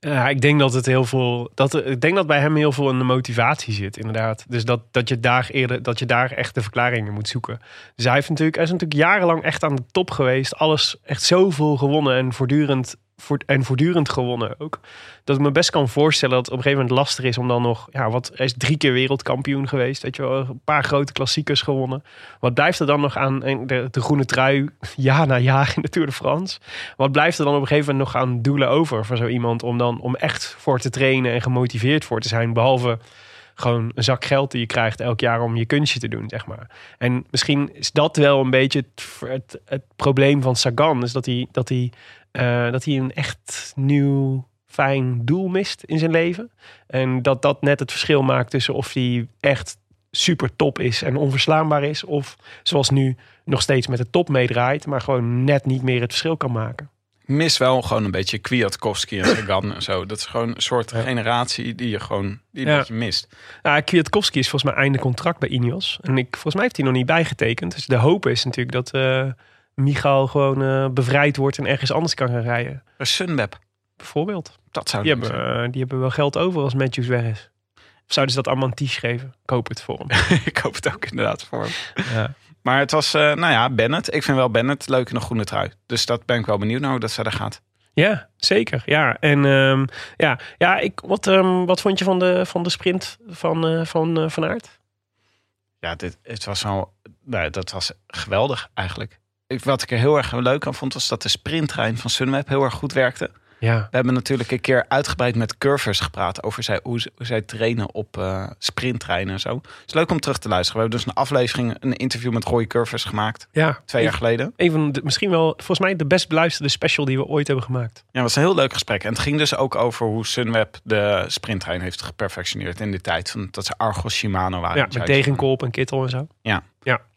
Ja, ik denk dat het heel veel. Dat, ik denk dat bij hem heel veel in de motivatie zit, inderdaad. Dus dat, dat, je daar eerder, dat je daar echt de verklaringen moet zoeken. Dus hij, heeft natuurlijk, hij is natuurlijk jarenlang echt aan de top geweest. Alles echt zoveel gewonnen en voortdurend, voort, en voortdurend gewonnen ook. Dat ik me best kan voorstellen dat het op een gegeven moment lastig is om dan nog. Ja, wat, hij is drie keer wereldkampioen geweest. Weet je wel, een paar grote klassiekers gewonnen. Wat blijft er dan nog aan de, de groene trui jaar na jaar in de Tour de France? Wat blijft er dan op een gegeven moment nog aan doelen over voor zo iemand om dan om echt voor te trainen en gemotiveerd voor te zijn, behalve gewoon een zak geld die je krijgt elk jaar om je kunstje te doen, zeg maar. En misschien is dat wel een beetje het, het, probleem van Sagan, is dat hij, dat, hij, eh, dat hij een echt nieuw fijn doel mist in zijn leven. En dat dat net het verschil maakt tussen of hij echt super top is en onverslaanbaar is, of zoals nu nog steeds met de top meedraait, maar gewoon net niet meer het verschil kan maken. Mis wel gewoon een beetje Kwiatkowski en Sagan en zo. Dat is gewoon een soort generatie die je gewoon die een Ja. beetje mist. Ja, Kwiatkowski is volgens mij einde contract bij Ineos. En ik, volgens mij heeft hij nog niet bijgetekend. Dus de hoop is natuurlijk dat eh Michael gewoon eh, bevrijd wordt en ergens anders kan gaan rijden. Bij Sunweb, Bijvoorbeeld. dat zou Die hebben, zijn. eh, die hebben wel geld over als Matthews weg is. Of zouden ze dat allemaal een geven? Ik hoop het voor hem. ik hoop het ook inderdaad voor hem. Ja. Maar het was, eh, nou ja, Bennett. Ik vind wel Bennett leuk in een groene trui. Dus dat ben ik wel benieuwd naar hoe dat verder gaat. Ja, zeker. Ja, en ehm, ja, ja ik, wat, ehm, wat vond je van de, van de sprint van, eh, van eh, Van Aert? Ja, dit, het was wel, nou, dat was geweldig eigenlijk. Ik, wat ik er heel erg leuk aan vond, was dat de sprinttrein van Sunweb heel erg goed werkte. Ja, We hebben natuurlijk een keer uitgebreid met curvers gepraat over zij, hoe, zij trainen op eh sprinttreinen en zo. Het is leuk om terug te luisteren. We hebben dus een aflevering, een interview met Roy Curvers gemaakt, ja. twee jaar geleden. Een van de, misschien wel, volgens mij de best beluisterde special die we ooit hebben gemaakt. Ja, het was een heel leuk gesprek. En het ging dus ook over hoe Sunweb de sprinttrein heeft geperfectioneerd in de tijd van dat ze Argos Shimano waren. Ja, met juist. tegenkolp en kittel en zo.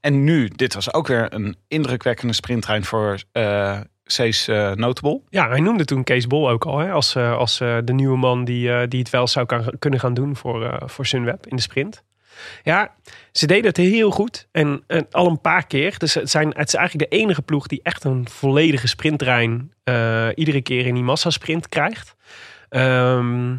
En nu, dit was ook weer een indrukwekkende sprinttrein voor eh Cees eh, Notable. Ja, hij noemde toen Kees Bol ook al hè, als, eh, als eh, de nieuwe man die, die het wel zou kan, kunnen gaan doen voor, voor Sunweb in de sprint. Ja, ze deden het heel goed en, al een paar keer. Dus het, zijn, het is eigenlijk de enige ploeg die echt een volledige sprinttrein iedere keer in die massasprint krijgt. Ehm,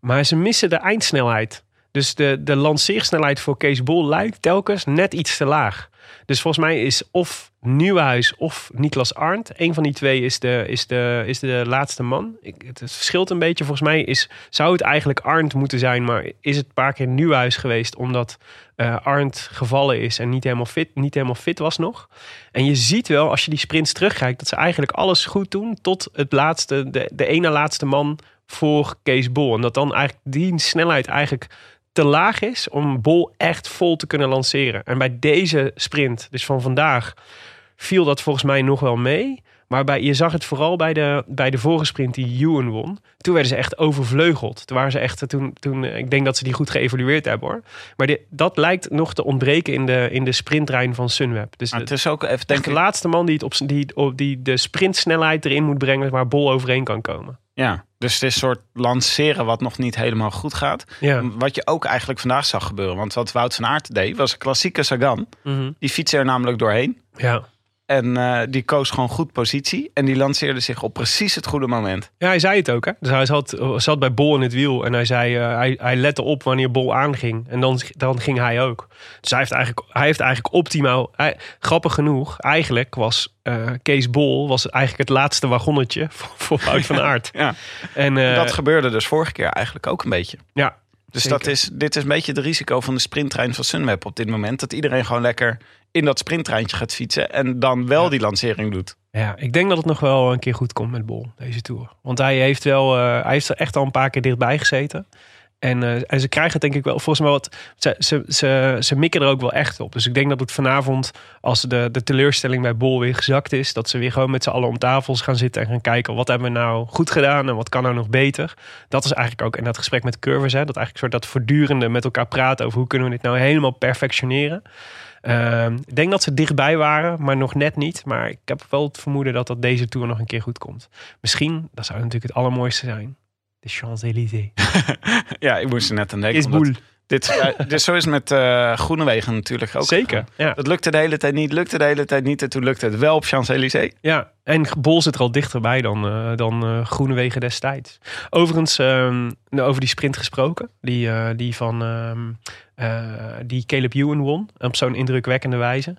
maar ze missen de eindsnelheid. Dus de, de lanceersnelheid voor Kees Bol lijkt telkens net iets te laag. Dus volgens mij is of Nieuwhuis of Niklas Arndt. Een van die twee is de, is de, is de laatste man. Ik, het verschilt een beetje. Volgens mij is, zou het eigenlijk Arndt moeten zijn. Maar is het een paar keer Nieuwhuis geweest. Omdat eh Arndt gevallen is en niet helemaal, fit, niet helemaal fit was nog. En je ziet wel als je die sprints terugkijkt. Dat ze eigenlijk alles goed doen. Tot het laatste, de, de ene laatste man voor Kees Bol. En dat dan eigenlijk die snelheid eigenlijk te laag is om Bol echt vol te kunnen lanceren. En bij deze sprint, dus van vandaag, viel dat volgens mij nog wel mee. Maar bij, je zag het vooral bij de, bij de vorige sprint die Ewan won. Toen werden ze echt overvleugeld. Toen waren ze echt, toen, toen, ik denk dat ze die goed geëvalueerd hebben hoor. Maar dit, dat lijkt nog te ontbreken in de, in de sprinttrein van Sunweb. Dus de, het is ook even denk de laatste man die, het op, die, op, die de sprintsnelheid erin moet brengen waar Bol overheen kan komen. ja. Dus het is een soort lanceren wat nog niet helemaal goed gaat. Ja. Wat je ook eigenlijk vandaag zag gebeuren. Want wat Wout van Aert deed, was een klassieke Sagan. Mhm. Die fietste er namelijk doorheen. ja. En eh, die koos gewoon goed positie. En die lanceerde zich op precies het goede moment. Ja, hij zei het ook. Hè? Dus hij zat, zat bij Bol in het wiel. En hij zei, eh, hij, hij lette op wanneer Bol aanging. En dan, dan ging hij ook. Dus hij heeft eigenlijk, hij heeft eigenlijk optimaal... Hij, grappig genoeg, eigenlijk was eh, Kees Bol... was eigenlijk het laatste wagonnetje voor, voor Wout van Aert. Ja. En, eh, dat gebeurde dus vorige keer eigenlijk ook een beetje. ja, Dus Zeker. dat is, dit is een beetje het risico van de sprinttrein van Sunweb op dit moment. Dat iedereen gewoon lekker in dat sprinttreintje gaat fietsen. En dan wel die lancering doet. Ja, ik denk dat het nog wel een keer goed komt met Bol, deze Tour. Want hij heeft, wel, eh, hij heeft er echt al een paar keer dichtbij gezeten. En, eh, en ze krijgen het denk ik wel, volgens mij wat, ze, ze, ze, mikken er ook wel echt op. Dus ik denk dat het vanavond, als de, de teleurstelling bij Bol weer gezakt is, dat ze weer gewoon met z'n allen om tafels gaan zitten en gaan kijken wat hebben we nou goed gedaan en wat kan nou nog beter. Dat is eigenlijk ook in dat gesprek met Curvers, hè, dat eigenlijk soort dat voortdurende met elkaar praten over hoe kunnen we dit nou helemaal perfectioneren. Ehm, ik denk dat ze dichtbij waren, maar nog net niet. Maar ik heb wel het vermoeden dat dat deze Tour nog een keer goed komt. Misschien, dat zou natuurlijk het allermooiste zijn. De Champs-Élysées. Ja, ik moest er net aan denken. Is boel. Dit, dit zo is met eh Groenewegen natuurlijk ook. Zeker, ja. Dat lukte de hele tijd niet, lukte de hele tijd niet. En toen lukte het wel op Champs-Élysées. Ja, en Bol zit er al dichterbij dan, eh dan eh Groenewegen destijds. Overigens, ehm, nou, over die sprint gesproken. Die, die van ehm, eh, die Caleb Ewan won. Op zo'n indrukwekkende wijze.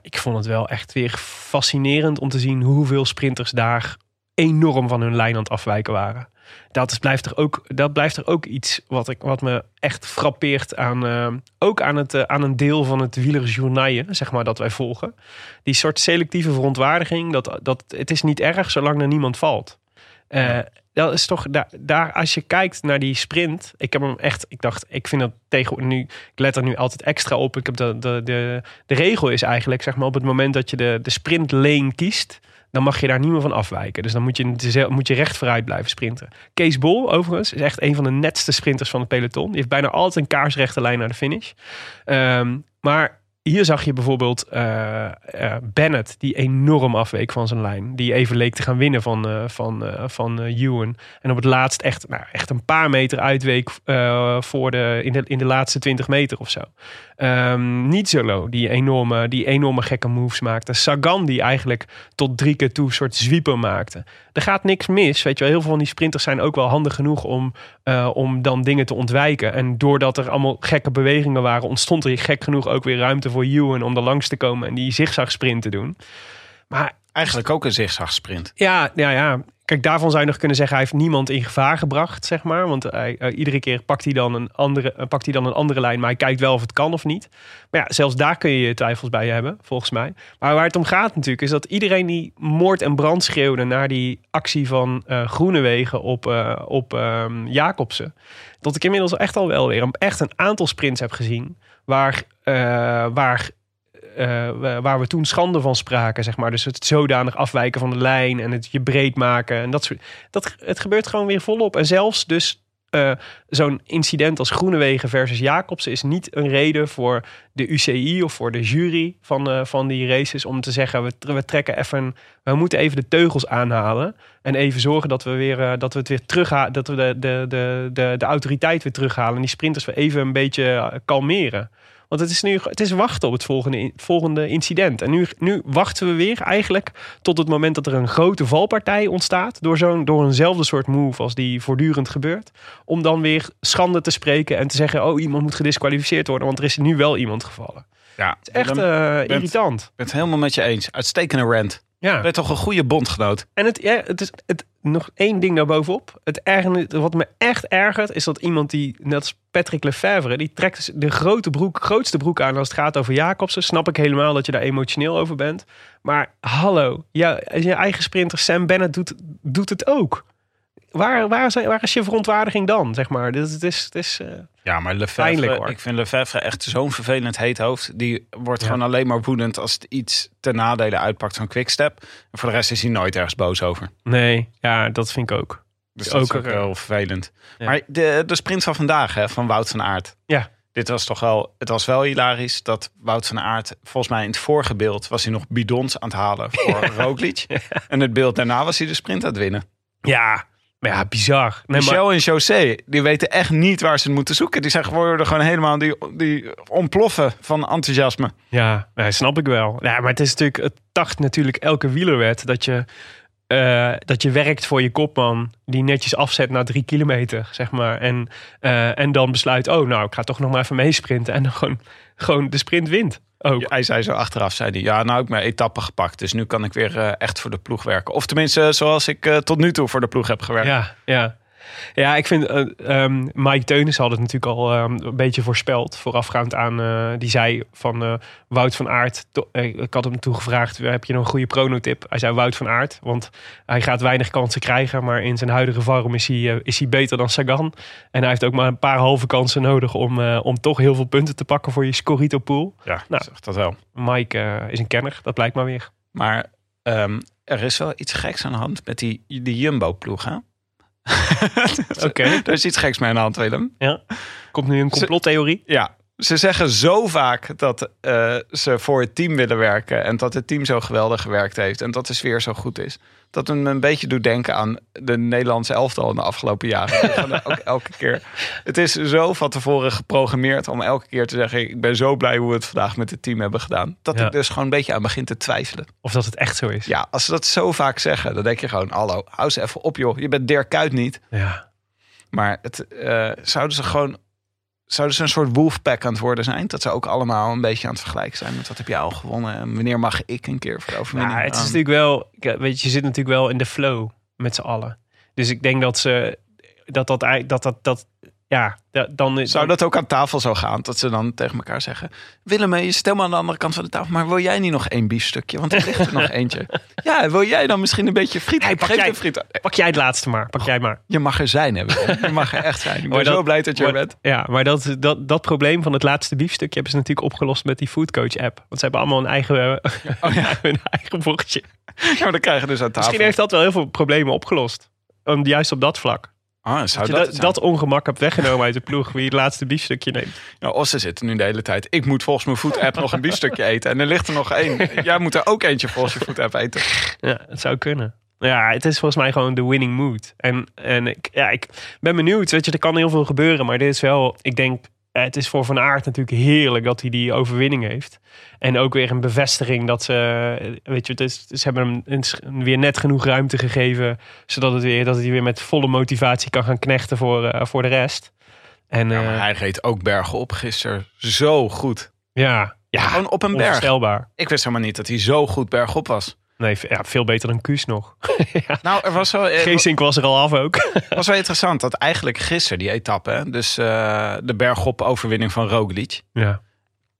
Ik vond het wel echt weer fascinerend om te zien hoeveel sprinters daar enorm van hun lijn aan het afwijken waren. Dat, is, blijft, er ook, dat blijft er ook iets wat, ik, wat me echt frappeert aan, eh, ook aan, het, eh, aan een deel van het wielersjournaille, zeg maar, dat wij volgen. Die soort selectieve verontwaardiging, dat, dat het is niet erg zolang er niemand valt. Eh, Dat is toch, daar, daar, als je kijkt naar die sprint, ik heb hem echt, ik dacht, ik vind dat tegen nu, ik let er nu altijd extra op. Ik heb de, de, de, de regel is eigenlijk, zeg maar, op het moment dat je de, de sprintlane kiest, dan mag je daar niet meer van afwijken. Dus dan moet je, moet je recht vooruit blijven sprinten. Kees Bol, overigens, is echt een van de netste sprinters van het peloton. Die heeft bijna altijd een kaarsrechte lijn naar de finish. Ehm, maar hier zag je bijvoorbeeld eh, Bennett, die enorm afweek van zijn lijn. Die even leek te gaan winnen van, eh, van, van Ewan. En op het laatst echt, nou, echt een paar meter uitweek voor de, in, de, in de laatste 20 meter of zo. Ehm Nizzolo, die enorme, die enorme gekke moves maakte. Sagan, die eigenlijk tot drie keer toe een soort zwieper maakte. Er gaat niks mis. Weet je wel, heel veel van die sprinters zijn ook wel handig genoeg om, eh, om dan dingen te ontwijken. En doordat er allemaal gekke bewegingen waren, ontstond er gek genoeg ook weer ruimte voor Ewan om er langs te komen en die zigzag sprint te doen. Maar Eigenlijk ook een zigzagsprint. ja, ja, ja. Kijk, daarvan zou je nog kunnen zeggen, hij heeft niemand in gevaar gebracht, zeg maar. Want hij, eh, iedere keer pakt hij, dan een andere, eh, pakt hij dan een andere lijn, maar hij kijkt wel of het kan of niet. Maar ja, zelfs daar kun je twijfels bij hebben, volgens mij. Maar waar het om gaat natuurlijk, is dat iedereen die moord en brand schreeuwde naar die actie van eh Groenewegen op, eh, op ehm, Jacobsen. Dat ik inmiddels echt al wel weer een, echt een aantal sprints heb gezien waar, eh, waar eh, waar we toen schande van spraken, zeg maar. Dus het zodanig afwijken van de lijn en het je breed maken en dat soort. Dat, het gebeurt gewoon weer volop. En zelfs dus eh, zo'n incident als Groenewegen versus Jacobsen is niet een reden voor de UCI of voor de jury van, eh, van die races om te zeggen: we, we trekken even, we moeten even de teugels aanhalen en even zorgen dat we weer dat we het weer terughalen, dat we de, de, de, de, de autoriteit weer terughalen en die sprinters weer even een beetje kalmeren. Want het is nu het is wachten op het volgende, volgende incident. En nu, nu wachten we weer eigenlijk tot het moment dat er een grote valpartij ontstaat. Door, zo'n, door eenzelfde soort move als die voortdurend gebeurt. Om dan weer schande te spreken en te zeggen: Oh, iemand moet gedisqualificeerd worden. Want er is nu wel iemand gevallen. Ja, Het is echt eh, irritant. Ik ben het helemaal met je eens. Uitstekende rant. Ja. Ben toch een goede bondgenoot? En het, ja, het is het, nog één ding daarbovenop. Het ergerde, wat me echt ergert, is dat iemand die, net als Patrick Lefevre, die trekt dus de grote broek, grootste broek aan als het gaat over Jacobsen. Snap ik helemaal dat je daar emotioneel over bent. Maar hallo, ja, je eigen sprinter Sam Bennett doet, doet het ook. Waar, waar, zijn, waar is je verontwaardiging dan, zeg maar? Dit, het is, het is, eh, Ja, maar Lefevre, ik vind Lefevre echt zo'n vervelend heet hoofd. Die wordt Ja. gewoon alleen maar woedend als het iets ten nadele uitpakt van Quickstep. En voor de rest is hij nooit ergens boos over. nee, ja, dat vind ik ook. Dus Ook dat is ook er- wel vervelend. Ja. Maar de, de sprint van vandaag, hè, van Wout van Aert. Ja. Dit was toch wel, het was wel hilarisch dat Wout van Aert, volgens mij in het vorige beeld, was hij nog bidons aan het halen voor Roglic. En het beeld daarna was hij de sprint aan het winnen. Ja, Maar ja, bizar. Nee, maar, Michel en José, die weten echt niet waar ze het moeten zoeken. Die zijn geworden gewoon helemaal, die, die ontploffen van enthousiasme. ja, nee, snap ik wel. Ja, maar het is natuurlijk, het tacht natuurlijk elke wielerwet dat je, eh, dat je werkt voor je kopman die netjes afzet na drie kilometer, zeg maar. En, eh, en dan besluit, oh nou, ik ga toch nog maar even meesprinten. En dan gewoon, gewoon de sprint wint. Ook. Hij zei zo achteraf, zei hij, ja, nou heb ik mijn etappe gepakt. Dus nu kan ik weer eh, echt voor de ploeg werken. Of tenminste, zoals ik eh, tot nu toe voor de ploeg heb gewerkt. Ja, ja. Ja, ik vind, eh, ehm, Mike Teunis had het natuurlijk al ehm, een beetje voorspeld. Voorafgaand aan, eh, die zei van eh, Wout van Aert. ik had hem toen gevraagd, heb je nog een goede pronotip? Hij zei Wout van Aert, want hij gaat weinig kansen krijgen. Maar in zijn huidige vorm is hij, is hij beter dan Sagan. En hij heeft ook maar een paar halve kansen nodig om, eh, om toch heel veel punten te pakken voor je Scorito pool. Ja, Nou. zeg dat wel. Mike is een kenner, dat blijkt maar weer. Maar ehm, er is wel iets geks aan de hand met die, die Jumbo-ploeg, hè? Oké. Er is iets geks mee aan de hand, Willem. Ja. Komt nu een complottheorie? Ja, ze zeggen zo vaak dat eh, ze voor het team willen werken. En dat het team zo geweldig gewerkt heeft. En dat de sfeer zo goed is. Dat het me een beetje doet denken aan de Nederlandse elftal in de afgelopen jaren. Ook elke keer. Het is zo van tevoren geprogrammeerd om elke keer te zeggen: Ik ben zo blij hoe we het vandaag met het team hebben gedaan. Dat Ja. ik dus gewoon een beetje aan begin te twijfelen. Of dat het echt zo is? Ja, als ze dat zo vaak zeggen, dan denk je gewoon: Hallo, hou ze even op, joh. Je bent Dirk Kuyt niet. Ja. Maar het, eh, zouden ze gewoon. Zouden ze een soort wolfpack aan het worden zijn? Dat ze ook allemaal een beetje aan het vergelijken zijn met wat heb jij al gewonnen en wanneer mag ik een keer voor de? Ja, het is gaan? natuurlijk wel, ja, weet je, je zit natuurlijk wel in de flow met z'n allen. Dus ik denk dat ze, dat dat eigenlijk, dat dat, dat ja, da- dan is Zou dat ook aan tafel zo gaan? Dat ze dan tegen elkaar zeggen: Willem, je stel maar aan de andere kant van de tafel, maar wil jij niet nog één biefstukje? Want er ligt er nog eentje. Ja, wil jij dan misschien een beetje friet? Hey, pak jij- de friet. Pak jij het laatste maar, pak jij maar. Je mag er zijn? Willem. Je mag er echt zijn. Ik ben zo blij dat je er bent. Ja, maar dat, dat, dat probleem van het laatste biefstukje hebben ze natuurlijk opgelost met die foodcoach app. Want ze hebben allemaal een eigen, Oh ja. hun eigen bordje. Ja, maar dan krijgen dus aan tafel. Misschien heeft dat wel heel veel problemen opgelost. Juist op dat vlak. Ah, Dat zou dat, ongemak hebt weggenomen uit de ploeg. Wie het laatste biefstukje neemt. Ja, of ze zitten nu de hele tijd. Ik moet volgens mijn food-app nog een biefstukje eten. En er ligt er nog één. Jij moet er ook eentje volgens je food-app eten. Ja, het zou kunnen. Ja, het is volgens mij gewoon de winning mood. En, en ik, ja, ik ben benieuwd. Weet je, er kan heel veel gebeuren. Maar dit is wel, ik denk, het is voor Van Aert natuurlijk heerlijk dat hij die overwinning heeft. En ook weer een bevestiging dat ze, eh, weet je, het is, ze hebben hem weer net genoeg ruimte gegeven. Zodat het weer, dat hij weer met volle motivatie kan gaan knechten voor, eh, voor de rest. En Ja, maar hij reed ook bergen op gisteren. Zo goed. ja, ja Gewoon op een berg. Ik wist helemaal niet dat hij zo goed bergop was. Nee, ja, veel beter dan Kuus nog. Nou, er was wel, eh, Geesink was er al af ook. was wel interessant dat eigenlijk gisteren die etappe, hè, dus eh, de bergop overwinning van Roglic, ja.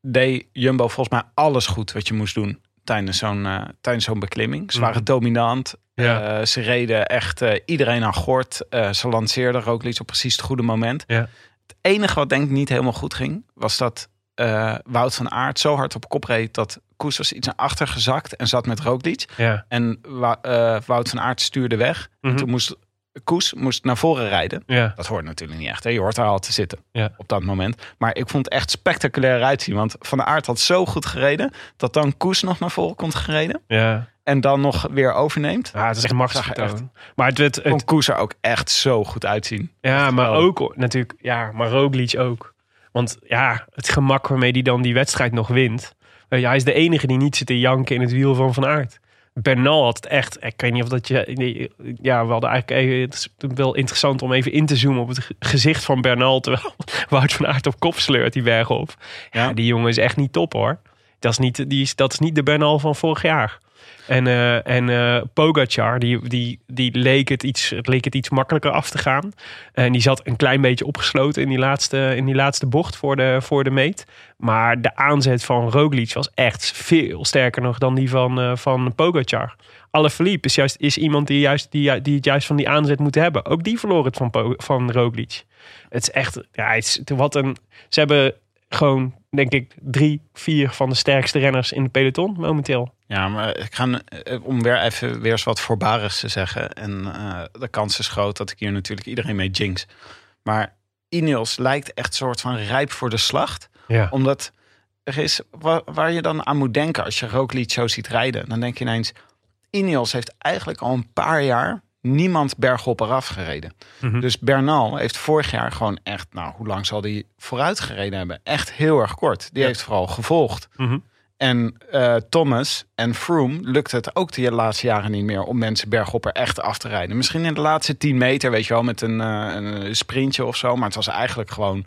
deed Jumbo volgens mij alles goed wat je moest doen tijdens zo'n eh, tijdens zo'n beklimming. Ze waren Mhm. dominant. Ja. Eh, ze reden echt iedereen aan gort. Ze lanceerden Roglic op precies het goede moment. Ja. Het enige wat denk ik niet helemaal goed ging, was dat eh, Wout van Aert zo hard op kop reed dat Koes was iets naar achter gezakt en zat met Roglic. Ja. En Wa- eh, Wout van Aert stuurde weg. Mhm. En toen moest Koes moest naar voren rijden. Ja. Dat hoort natuurlijk niet echt. Hè? Je hoort daar al te zitten Ja. op dat moment. Maar ik vond het echt spectaculair uitzien. Want Van Aert had zo goed gereden... dat dan Koes nog naar voren komt gereden. Ja. En dan nog weer overneemt. ja, het is echt machtsvertoon. Maar het, Ik het, vond Koes er ook echt zo goed uitzien. ja, maar ook natuurlijk, ja, maar Roglic ook. Want ja, het gemak waarmee hij dan die wedstrijd nog wint. Je, hij is de enige die niet zit te janken in het wiel van Van Aert. Bernal had het echt, ik weet niet of dat je, ja, we hadden eigenlijk, even- het is wel interessant om even in te zoomen op het ge- gezicht van Bernal. Terwijl Wout van Aert op kop sleurt die berg op. Ja, die jongen is echt niet top hoor. Dat is niet, die is, dat is niet de Bernal van vorig jaar. En, eh en eh Pogacar, die, die, die leek, het iets, het leek het iets makkelijker af te gaan. En die zat een klein beetje opgesloten in die laatste, in die laatste bocht voor de, voor de meet. Maar de aanzet van Roglic was echt veel sterker nog dan die van, eh van Pogacar. Alaphilippe is, juist, is iemand die, juist, die, die het juist van die aanzet moet hebben. Ook die verloor het van, van Roglic. Het is echt, ja, het wat een, ze hebben gewoon, denk ik, drie, vier van de sterkste renners in de peloton momenteel. Ja, maar ik ga eh, om weer even weer eens wat voorbarigs te zeggen. En eh, de kans is groot dat ik hier natuurlijk iedereen mee jinx. Maar Ineos lijkt echt soort van rijp voor de slacht. Ja. Omdat er is waar, waar je dan aan moet denken als je Roglic zo ziet rijden. Dan denk je ineens, Ineos heeft eigenlijk al een paar jaar niemand bergop eraf gereden. Mhm. Dus Bernal heeft vorig jaar gewoon echt, nou, hoe lang zal die vooruit gereden hebben? Echt heel erg kort. Die Ja. heeft vooral gevolgd. Mhm. En eh, Thomas en Froome lukt het ook de laatste jaren niet meer om mensen bergop er echt af te rijden. Misschien in de laatste 10 meter, weet je wel, met een, eh, een sprintje of zo. Maar het was eigenlijk gewoon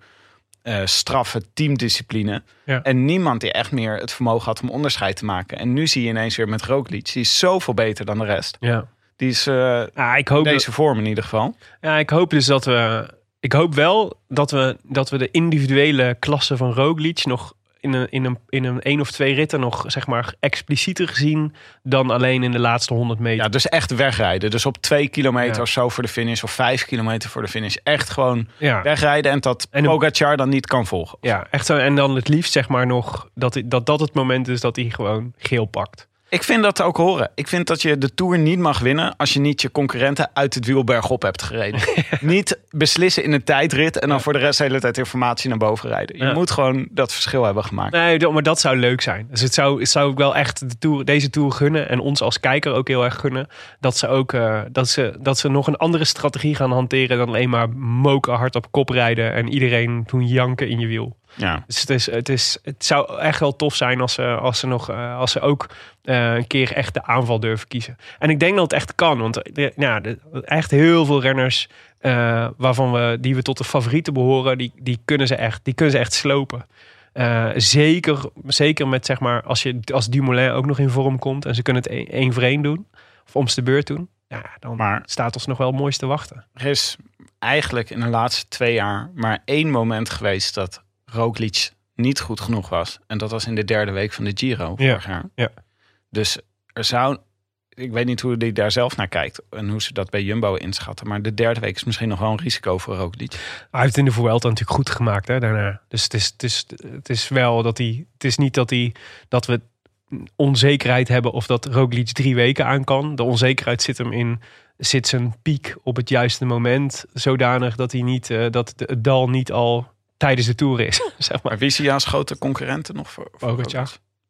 eh, straffe teamdiscipline. Ja. En niemand die echt meer het vermogen had om onderscheid te maken. En nu zie je ineens weer met Roglic. Die is zoveel beter dan de rest. Ja. Die is eh, Ja, ik hoop, deze vorm in ieder geval. ja, ik hoop dus dat we... Ik hoop wel dat we, dat we de individuele klasse van Roglic nog in een, in, een, in een één of twee ritten nog zeg maar explicieter zien dan alleen in de laatste 100 meter. Ja, dus echt wegrijden. Dus op twee kilometer Ja. of zo voor de finish. Of vijf kilometer voor de finish. Echt gewoon Ja. wegrijden. En dat En Pogacar dan niet kan volgen. Ja, echt zo. En dan het liefst zeg maar nog dat dat, dat het moment is dat hij gewoon geel pakt. Ik vind dat ook horen. Ik vind dat je de Tour niet mag winnen... als je niet je concurrenten uit het wiel bergop hebt gereden. niet beslissen in een tijdrit... en dan voor de rest de hele tijd informatie naar boven rijden. Je Ja. moet gewoon dat verschil hebben gemaakt. Nee, maar dat zou leuk zijn. Dus het zou, het zou ik wel echt de tour, deze tour gunnen en ons als kijker ook heel erg gunnen. Dat ze ook eh, dat ze, dat ze nog een andere strategie gaan hanteren dan alleen maar moken hard op kop rijden en iedereen doen janken in je wiel. Ja. Dus het, is, het, is, het zou echt wel tof zijn als ze, als ze, nog, eh, als ze ook eh, een keer echt de aanval durven kiezen. En ik denk dat het echt kan. Want eh, ja, echt heel veel renners eh, waarvan we, die we tot de favorieten behoren, die, die, kunnen, ze echt, die kunnen ze echt slopen. Eh, zeker, zeker met zeg maar, als, je, als Dumoulin ook nog in vorm komt en ze kunnen het één één voor één doen, of om de beurt doen, ja, dan Maar- staat ons nog wel het mooiste te wachten. Er is eigenlijk in de laatste twee jaar... maar één moment geweest dat Roglic niet goed genoeg was. En dat was in de derde week van de Giro Ja. vorig jaar. Ja. Dus er zou... Ik weet niet hoe hij daar zelf naar kijkt en hoe ze dat bij Jumbo inschatten. Maar de derde week is misschien nog wel een risico voor Roglic. Hij heeft in de Vuelta natuurlijk goed gemaakt hè, daarna. Dus het is, het, is, het is wel dat hij... Het is niet dat, hij, dat we onzekerheid hebben of dat Roglic drie weken aan kan. De onzekerheid zit hem in... Zit zijn piek op het juiste moment zodanig dat, hij niet, eh, dat het dal niet al tijdens de Tour is. Zeg maar. Maar wie zie je als grote concurrenten nog voor, voor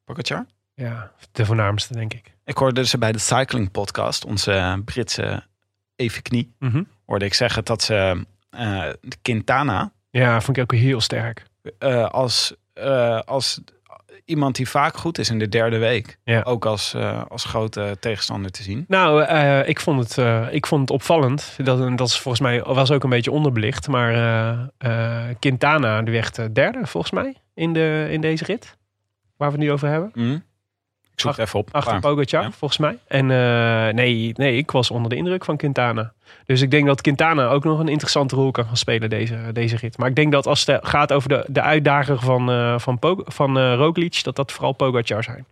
Pogacar. Ja, de voornaamste denk ik. Ik hoorde ze bij de Cycling Podcast, onze Britse even knie, Mhm. hoorde ik zeggen dat ze eh, Quintana Ja, vond ik ook heel sterk. eh, als, eh, als iemand die vaak goed is in de derde week, Ja. ook als, eh, als grote tegenstander te zien. Nou, eh, ik, vond het, eh, ik vond het opvallend. Dat, en dat is volgens mij was ook een beetje onderbelicht. Maar Quintana die werd derde volgens mij in, de, in deze rit. Waar we het nu over hebben. Hm? Ik zoek Ach- het even op. Achter Pogacar, ja. volgens mij. En eh, nee, nee, ik was onder de indruk van Quintana. Dus ik denk dat Quintana ook nog een interessante rol kan gaan spelen deze, deze rit. Maar ik denk dat als het gaat over de, de uitdager van, eh van, Pog- van eh, Roglic... dat dat vooral Pogacar zijn.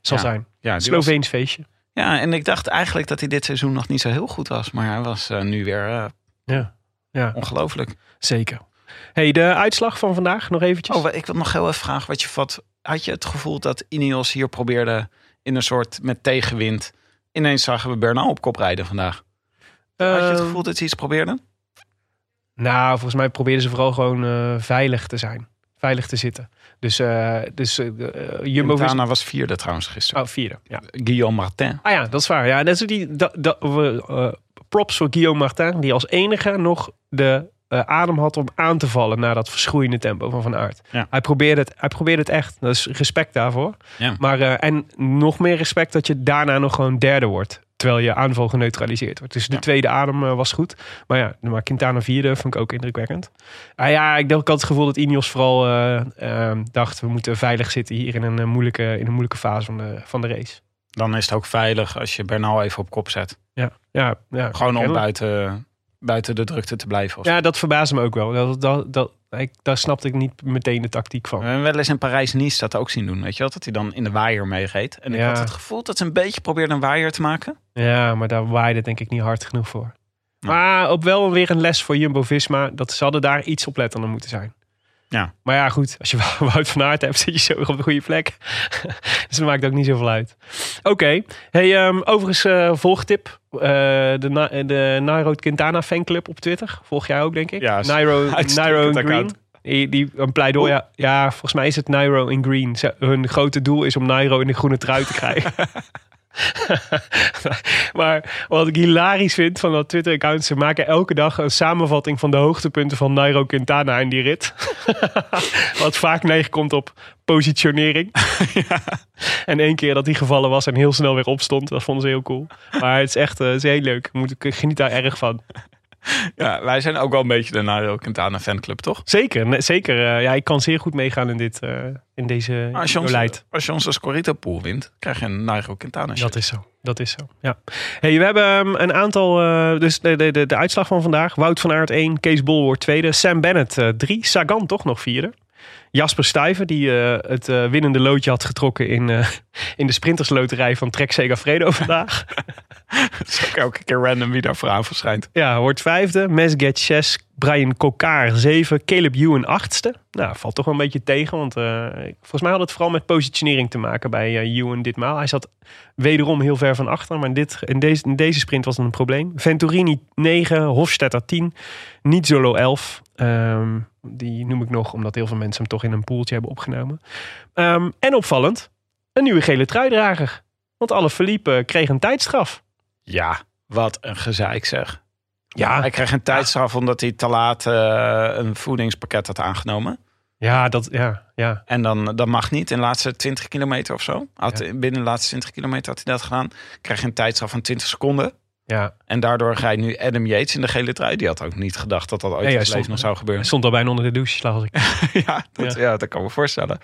zal Ja, zijn. ja, was- Sloveens feestje. ja, en ik dacht eigenlijk dat hij dit seizoen nog niet zo heel goed was. Maar hij was nu weer eh, Ja, ja ongelooflijk. zeker. Hey, de uitslag van vandaag nog eventjes. Oh, ik wil nog heel even vragen wat je vat. Had je het gevoel dat Ineos hier probeerde in een soort met tegenwind? Ineens zagen we Bernal op kop rijden vandaag. Had je het Ehm, gevoel dat ze iets probeerden? Nou, volgens mij probeerden ze vooral gewoon eh, veilig te zijn. Veilig te zitten. Dus, eh dus eh, Jumbo... Quintana was vierde trouwens gisteren. Oh, vierde. Ja. Guillaume Martin. Ah ja, dat is waar. Ja, dat is die, dat, dat, we, props voor Guillaume Martin, die als enige nog de eh, adem had om aan te vallen na dat verschroeiende tempo van Van Aert. Ja. Hij, probeerde het, hij probeerde het echt. Dat is respect daarvoor. Ja. Maar, eh, en nog meer respect dat je daarna nog gewoon derde wordt. Terwijl je aanval geneutraliseerd wordt. Dus de Ja. tweede adem eh, was goed. Maar ja, maar Quintana vierde vond ik ook indrukwekkend. Ah ja, ik, had het gevoel dat Ineos vooral eh, eh, dacht... we moeten veilig zitten hier in een, moeilijke, in een moeilijke fase van de, van de race. Dan is het ook veilig als je Bernal even op kop zet. Ja, ja, ja Gewoon om buiten, buiten de drukte te blijven. of. Ja, dat verbaasde me ook wel. Dat, dat, dat, ik, daar snapte ik niet meteen de tactiek van. We hebben wel eens in Parijs-Nice dat ook zien doen. Weet je wel? Dat hij dan in de waaier meereed. En ik Ja. had het gevoel dat ze een beetje probeerden een waaier te maken. Ja, maar daar waaide het denk ik niet hard genoeg voor. Nee. Maar ook wel weer een les voor Jumbo-Visma. Dat ze hadden daar iets oplettender moeten zijn. Ja. Maar ja, goed. Als je Wout van Aert hebt, zit je zo op de goede plek. dus dat maakt ook niet zoveel uit. Oké. Hey, ehm, overigens, eh, volgtip. Eh, de, Na- de Nairo Quintana fanclub op Twitter. Volg jij ook, denk ik? Ja, Nairo, Nairo account. Green. Die, die een pleidooi. Ja, ja, volgens mij is het Nairo in Green. Ze- hun grote doel is om Nairo in de groene trui te krijgen. maar wat ik hilarisch vind van dat Twitter-account... ze maken elke dag een samenvatting van de hoogtepunten van Nairo Quintana in die rit. wat vaak neerkomt op positionering. En één keer dat hij gevallen was en heel snel weer opstond. Dat vonden ze heel cool. Maar het is echt eh, het is heel leuk. Ik, moet, ik geniet daar erg van. Ja, wij zijn ook wel een beetje de Nairo Quintana fanclub, toch? Zeker, zeker. eh, ja, ik kan zeer goed meegaan in, dit, eh, in deze Als je, beleid. onze, als je onze Scorito pool wint, krijg je een Nairo Quintana. Dat is zo. Dat is zo. Ja. Hey, we hebben ehm, een aantal. dus de, de, de, de uitslag van vandaag: Wout van Aert 1, Kees Bol wordt tweede, Sam Bennett 3, Sagan toch nog vierde. Jasper Stuyven, die eh, het eh, winnende loodje had getrokken in, eh, in de sprintersloterij van Trek Segafredo vandaag. Het is ook elke keer random wie daar vooraan verschijnt. ja, wordt vijfde. Mesget 6, Brian Kokar 7, Caleb Ewan achtste. Nou, valt toch wel een beetje tegen, want volgens mij had het vooral met positionering te maken bij Ewan ditmaal. Hij zat wederom heel ver van achter, maar in, dit, in, deze, in deze sprint was het een probleem. Venturini 9, Hofstetter 10, Nizzolo 11. Ehm, die noem ik nog omdat heel veel mensen hem toch in een poeltje hebben opgenomen. Ehm, en opvallend, een nieuwe gele truidrager. Want alle Philippe kreeg een tijdstraf. Ja, wat een gezeik zeg. Ja, Hij kreeg een tijdstraf omdat hij te laat eh, een voedingspakket had aangenomen. ja, dat, ja, ja. En dan, dat mag niet in de laatste 20 kilometer of zo. Had, Binnen de laatste 20 kilometer had hij dat gedaan. Krijg je een tijdstraf van 20 seconden. Ja. En daardoor ga je nu Adam Yates in de gele trui. Die had ook niet gedacht dat dat ooit Nee, in stond- nog zou gebeuren. Hij stond al bijna onder de douche, las ik. ja, dat, ja. dat kan me voorstellen.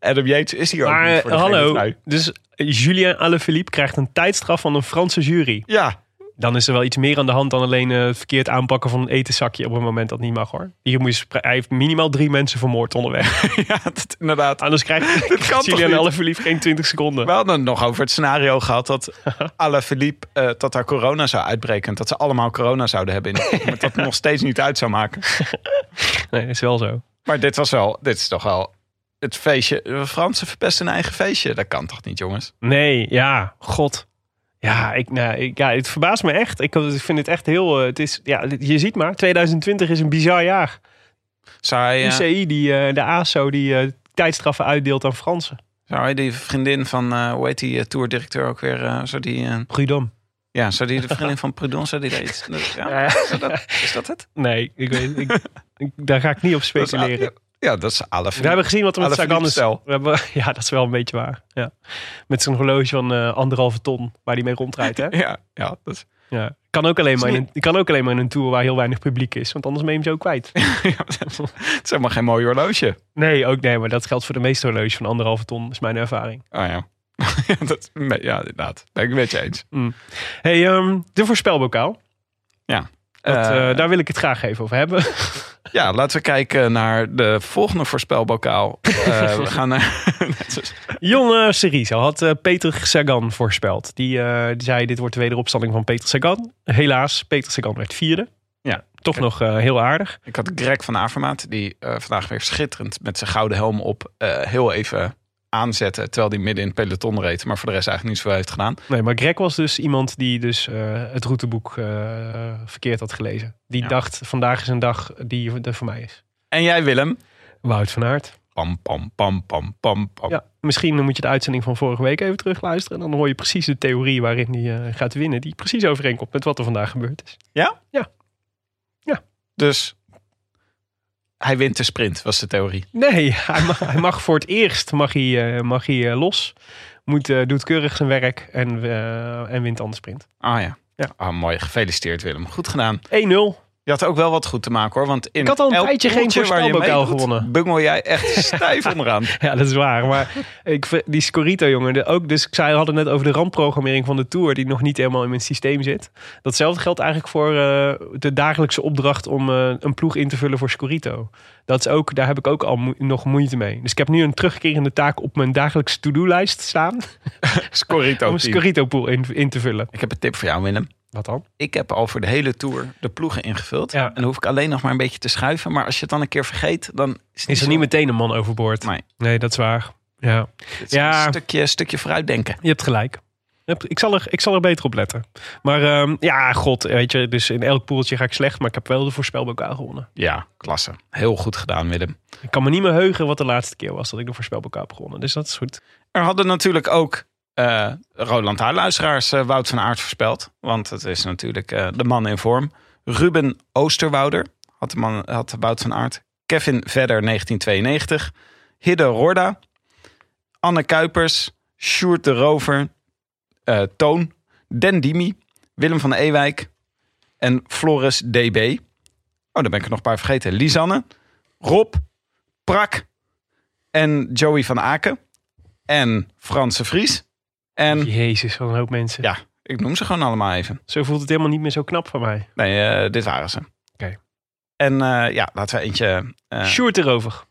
Adam Yates is hier ook niet voor de gele hallo, trui. dus Julien Alaphilippe krijgt een tijdstraf van een Franse jury. Ja, Dan is er wel iets meer aan de hand dan alleen eh, het verkeerd aanpakken van een etenzakje op een moment dat niet mag hoor. Hier moet je hij heeft minimaal drie mensen vermoord onderweg. ja dat, inderdaad. Anders krijgt niet? Alaphilippe geen 20 seconden. We hadden het nog over het scenario gehad dat Alaphilippe eh dat daar corona zou uitbreken. En dat ze allemaal corona zouden hebben. In maar dat het nog steeds niet uit zou maken. Nee, is wel zo. Maar dit was wel, dit is toch wel het feestje. De Fransen verpesten een eigen feestje. Dat kan toch niet, jongens? Nee, ja, god. Ja, ik, nou, ik, ja, het verbaast me echt. Ik, ik vind het echt heel. eh, het is, ja, je ziet maar, 2020 is een bizar jaar. Zou hij, UCI, die, eh, de ASO, die eh, tijdstraffen uitdeelt aan Fransen. zou hij die vriendin van, hoe heet die tourdirecteur ook weer? zou die, Prudhomme. ja, zou die de vriendin van Prudon, zou die dat iets? Ja, is, dat, is dat het? nee, ik weet, ik, daar ga ik niet op speculeren. Ja, dat is We Alaphilippe. hebben gezien wat er met Sagan is. We hebben, ja, dat is wel een beetje waar. Ja. Met zijn horloge van eh, anderhalve ton waar hij mee rondrijdt. Hè? Ja, ja, dat is, Ja. Kan ook alleen maar in een, kan ook alleen maar in een tour waar heel weinig publiek is. Want anders ben je zo kwijt. ja, dat is- het is helemaal geen mooi horloge. Nee, ook nee, maar dat geldt voor de meeste horloges van anderhalve ton. is mijn ervaring. Oh ja. dat, ja, inderdaad. Ben ik met je eens. Hey, ehm, de voorspelbokaal. Ja. Dat, Eh, eh, daar wil ik het graag even over hebben. Ja, laten we kijken naar de volgende voorspelbokaal. Eh, we gaan naar... Jonge Serizo had Peter Sagan voorspeld. Die, die zei dit wordt de wederopstanding van Peter Sagan. Helaas, Peter Sagan werd vierde. Ja. Toch nog heel aardig. Ik had Greg van Avermaat, die vandaag weer schitterend met zijn gouden helm op heel even aanzette. Terwijl hij midden in het peloton reed. Maar voor de rest eigenlijk niet zoveel heeft gedaan. Nee, maar Greg was dus iemand die dus eh, het routeboek eh, verkeerd had gelezen. Die Ja. dacht, vandaag is een dag die er voor mij is. En jij Willem? Wout van Aert. Pam, pam, pam, pam, pam, pam. Ja, misschien moet je de uitzending van vorige week even terugluisteren. En dan hoor je precies de theorie waarin hij eh, gaat winnen. Die precies overeenkomt met wat er vandaag gebeurd is. Dus hij wint de sprint, was de theorie. Nee, hij mag, hij mag voor het eerst mag hij, eh, mag hij, eh, los. Moet, eh, doet keurig zijn werk en, en wint dan de sprint. 1-0. Ah ja. Ja. Ah, mooi. Gefeliciteerd Willem. Goed gedaan. 1-0. Je had ook wel wat goed te maken hoor. Want in Ik had al een elk tijdje geen voorspelbokaal gewonnen. Bungel jij echt stijf onderaan. Ja, dat is waar. Maar ik, die Scorito, jongen. de- ook, dus ik zei, hadden net over de randprogrammering van de Tour... die nog niet helemaal in mijn systeem zit. Datzelfde geldt eigenlijk voor eh, de dagelijkse opdracht... om eh, een ploeg in te vullen voor Scorito. Dat is ook, daar heb ik ook al nog moeite mee. Dus ik heb nu een terugkerende taak op mijn dagelijkse to-do-lijst staan... Scorito om een team. Scorito-pool in, in te vullen. Ik heb een tip voor jou Willem. Wat dan? Ik heb al voor de hele tour de ploegen ingevuld. Ja. En dan hoef ik alleen nog maar een beetje te schuiven. Maar als je het dan een keer vergeet, dan is, het Is er zo- niet meteen een man overboord? Nee. Nee, dat is waar. Ja, is Ja. Een stukje, stukje vooruitdenken. je hebt gelijk. Ik zal, er, ik zal er beter op letten. Maar ehm, ja, god, weet je, dus in elk poeltje ga ik slecht, maar ik heb wel de voorspelbokaal gewonnen. Ja, klasse. Heel goed gedaan Willem. Ik kan me niet meer heugen wat de laatste keer was dat ik de voorspelbokaal heb gewonnen. Dus dat is goed. Er hadden natuurlijk ook eh Roland luisteraars eh, Wout van Aert voorspeld. Want het is natuurlijk eh, de man in vorm. Ruben Oosterwouder had, de man, had Wout van Aert. Kevin Vedder 1992. Hidde Rorda. Anne Kuipers. Sjoerd de Rover. Toon. Den Dimi. Willem van Ewijk. En Floris DB. Oh, daar ben ik er nog een paar vergeten. Lisanne. Rob. Prak. En Joey van Aken. En Franse Vries. En Jezus, wat een hoop mensen. ja, ik noem ze gewoon allemaal even. Zo voelt het helemaal niet meer zo knap van mij. Nee, eh, dit waren ze. Oké. En eh, ja, laten we eentje... eh Sjoerd erover.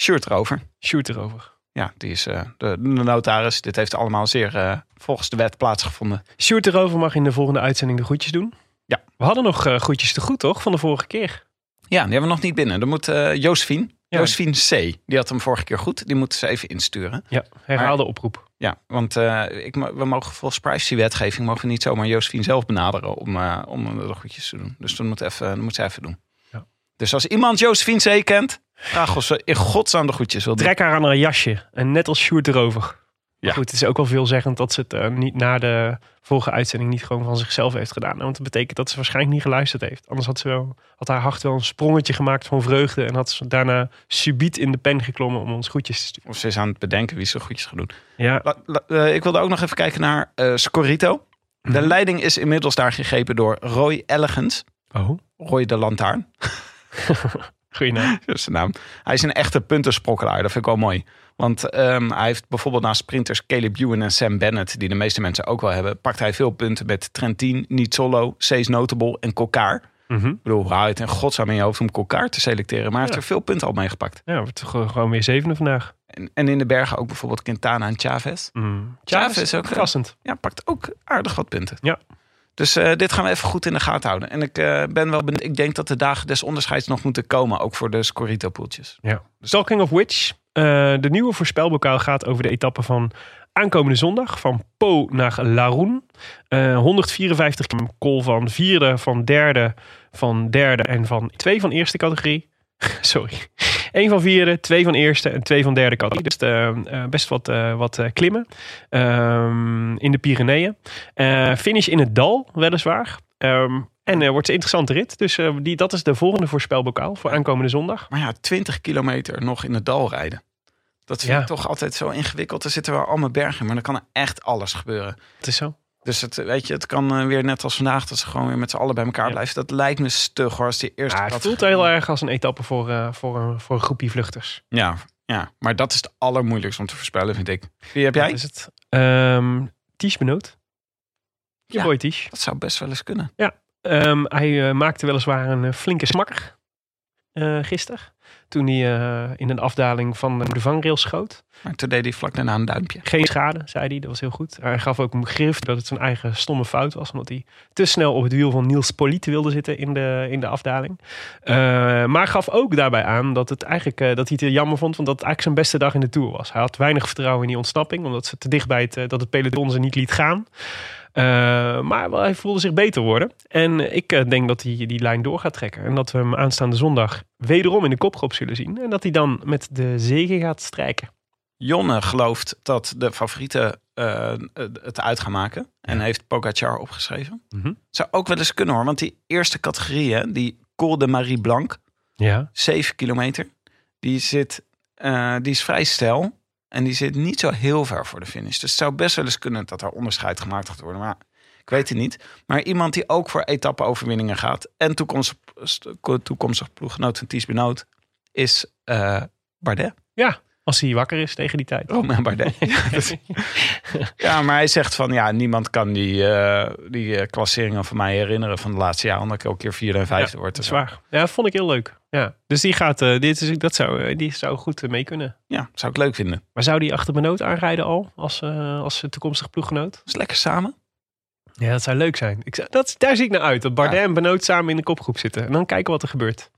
Sjoerd erover. Sjoerd erover. Ja, die is de, de notaris. Dit heeft allemaal zeer volgens de wet plaatsgevonden. Sjoerd erover mag in de volgende uitzending de groetjes doen. Ja. We hadden nog groetjes te goed, toch? Van de vorige keer. Ja, die hebben we nog niet binnen. Dan moet Josephine, Ja. C. Die had hem vorige keer goed. Die moeten ze even insturen. Ja, herhaalde oproep. Ja, want eh, ik, we mogen volgens privacywetgeving mogen we niet zomaar Josephine zelf benaderen om, eh, om de goedjes te doen. Dus dan moet, even, dat moet ze even doen. Ja. Dus als iemand Josephine C kent, vraag of ze in godsnaam de goedjes wil doen. Trek haar aan haar jasje. En net als Sjoerd erover. Ja. Goed, het is ook wel veelzeggend dat ze het eh, niet na de vorige uitzending niet gewoon van zichzelf heeft gedaan. Want dat betekent dat ze waarschijnlijk niet geluisterd heeft. Anders had, ze wel, had haar hart wel een sprongetje gemaakt van vreugde. En had ze daarna subiet in de pen geklommen om ons groetjes te sturen. Of ze is aan het bedenken wie ze goedjes gaat doen. Ja, La- la- eh, ik wilde ook nog even kijken naar eh Scorito. De Mhm. leiding is inmiddels daar gegrepen door Roy Elegans. oh, Roy de Lantaarn, goeie naam. dat is zijn naam. Hij is een echte puntensprokkelaar, dat vind ik wel mooi. Want ehm, hij heeft bijvoorbeeld naast sprinters Caleb Ewan en Sam Bennett... die de meeste mensen ook wel hebben... pakt hij veel punten met Trentin, Nizzolo, Cees Notable en Kokkaar. Mhm. Ik bedoel, je het in godsnaam in je hoofd om Kokkaar te selecteren? Maar hij heeft Ja. er veel punten al meegepakt. Ja, we hebben toch gewoon weer zevende vandaag. En, en in de bergen ook bijvoorbeeld Quintana en Chavez. Mm. Chavez is ook, eh, verrassend. Ja, pakt ook aardig wat punten. Ja. Dus eh, dit gaan we even goed in de gaten houden. En ik eh, ben wel benieuwd. Ik denk dat de dagen des onderscheids nog moeten komen. Ook voor de Scorito-poeltjes. Ja. Talking of which, eh, de nieuwe voorspelbokaal gaat over de etappe van aankomende zondag. Van Po naar Laroen. Eh 154 km call van vierde, van derde, van derde en van twee van eerste categorie. Sorry. Eén van vierde, twee van eerste en twee van derde categorie. Dus eh, eh, best wat, eh, wat klimmen Ehm, in de Pyreneeën. Finish in het dal, weliswaar. Ehm, en wordt een interessante rit. Dus die, dat is de volgende voorspelbokaal voor aankomende zondag. Maar ja, 20 kilometer nog in het dal rijden. Dat vind Ja. ik toch altijd zo ingewikkeld. Er zitten wel allemaal bergen maar dan kan er echt alles gebeuren. Het is zo. Dus het, weet je, het kan eh, weer net als vandaag dat ze gewoon weer met z'n allen bij elkaar Ja. blijven. Dat lijkt me stug hoor. Als die eerste Ja, het voelt heel erg als een etappe voor, eh, voor, een, voor een groepje vluchters. Ja, ja, maar dat is het allermoeilijkste om te voorspellen, vind ik. Wie heb jij? Is het? Ehm Ties Benoot. Je Ja. boy Ties. Dat zou best wel eens kunnen. Ehm, hij eh, maakte weliswaar een flinke smakker eh gisteren. Toen hij eh, in een afdaling van de vangrail schoot. Maar toen deed hij vlak daarna een duimpje. Geen schade, zei hij. Dat was heel goed. Hij gaf ook een begrip dat het zijn eigen stomme fout was. Omdat hij te snel op het wiel van Niels Polite wilde zitten in de, in de afdaling. Eh, maar gaf ook daarbij aan dat, het eigenlijk, eh, dat hij het jammer vond. Want dat het eigenlijk zijn beste dag in de Tour was. Hij had weinig vertrouwen in die ontsnapping. Omdat ze te dicht bij het, dat het peloton ze niet liet gaan. Eh, maar hij voelde zich beter worden. En ik eh, denk dat hij die lijn door gaat trekken. En dat we hem aanstaande zondag wederom in de kopgroep zullen zien. En dat hij dan met de zegen gaat strijken. Jonne gelooft dat de favorieten eh, het uit gaan maken. En heeft Pogacar opgeschreven. Mhm. Zou ook wel eens kunnen hoor. Want die eerste categorie, hè, die Col de Marie Blanc, Ja. 7 kilometer. Die, zit, eh, die is vrij stijl. En die zit niet zo heel ver voor de finish. Dus het zou best wel eens kunnen dat er onderscheid gemaakt gaat worden. Maar ik weet het niet. Maar iemand die ook voor etappe-overwinningen gaat. En toekomstig, toekomstig ploeggenoot van Ties Benoot. Is eh, Bardet. Als hij wakker is tegen die tijd. Romain Bardet. Ja, dat- ja, maar hij zegt van ja, niemand kan die, eh, die eh, klasseringen van mij herinneren van de laatste jaren. Omdat ik elke keer vierde en vijfde Ja, word. Dat is waar. Ja, dat vond ik heel leuk. Ja. Dus die gaat, eh, dit is, dat zou, die zou goed mee kunnen. Ja, zou ik leuk vinden. Maar zou die achter Benoot aanrijden al als, eh als toekomstig ploeggenoot? Is lekker samen. Ja, dat zou leuk zijn. Ik, dat, daar zie ik naar uit. Dat Bardet Ja. en Benoot samen in de kopgroep zitten. En dan kijken wat er gebeurt.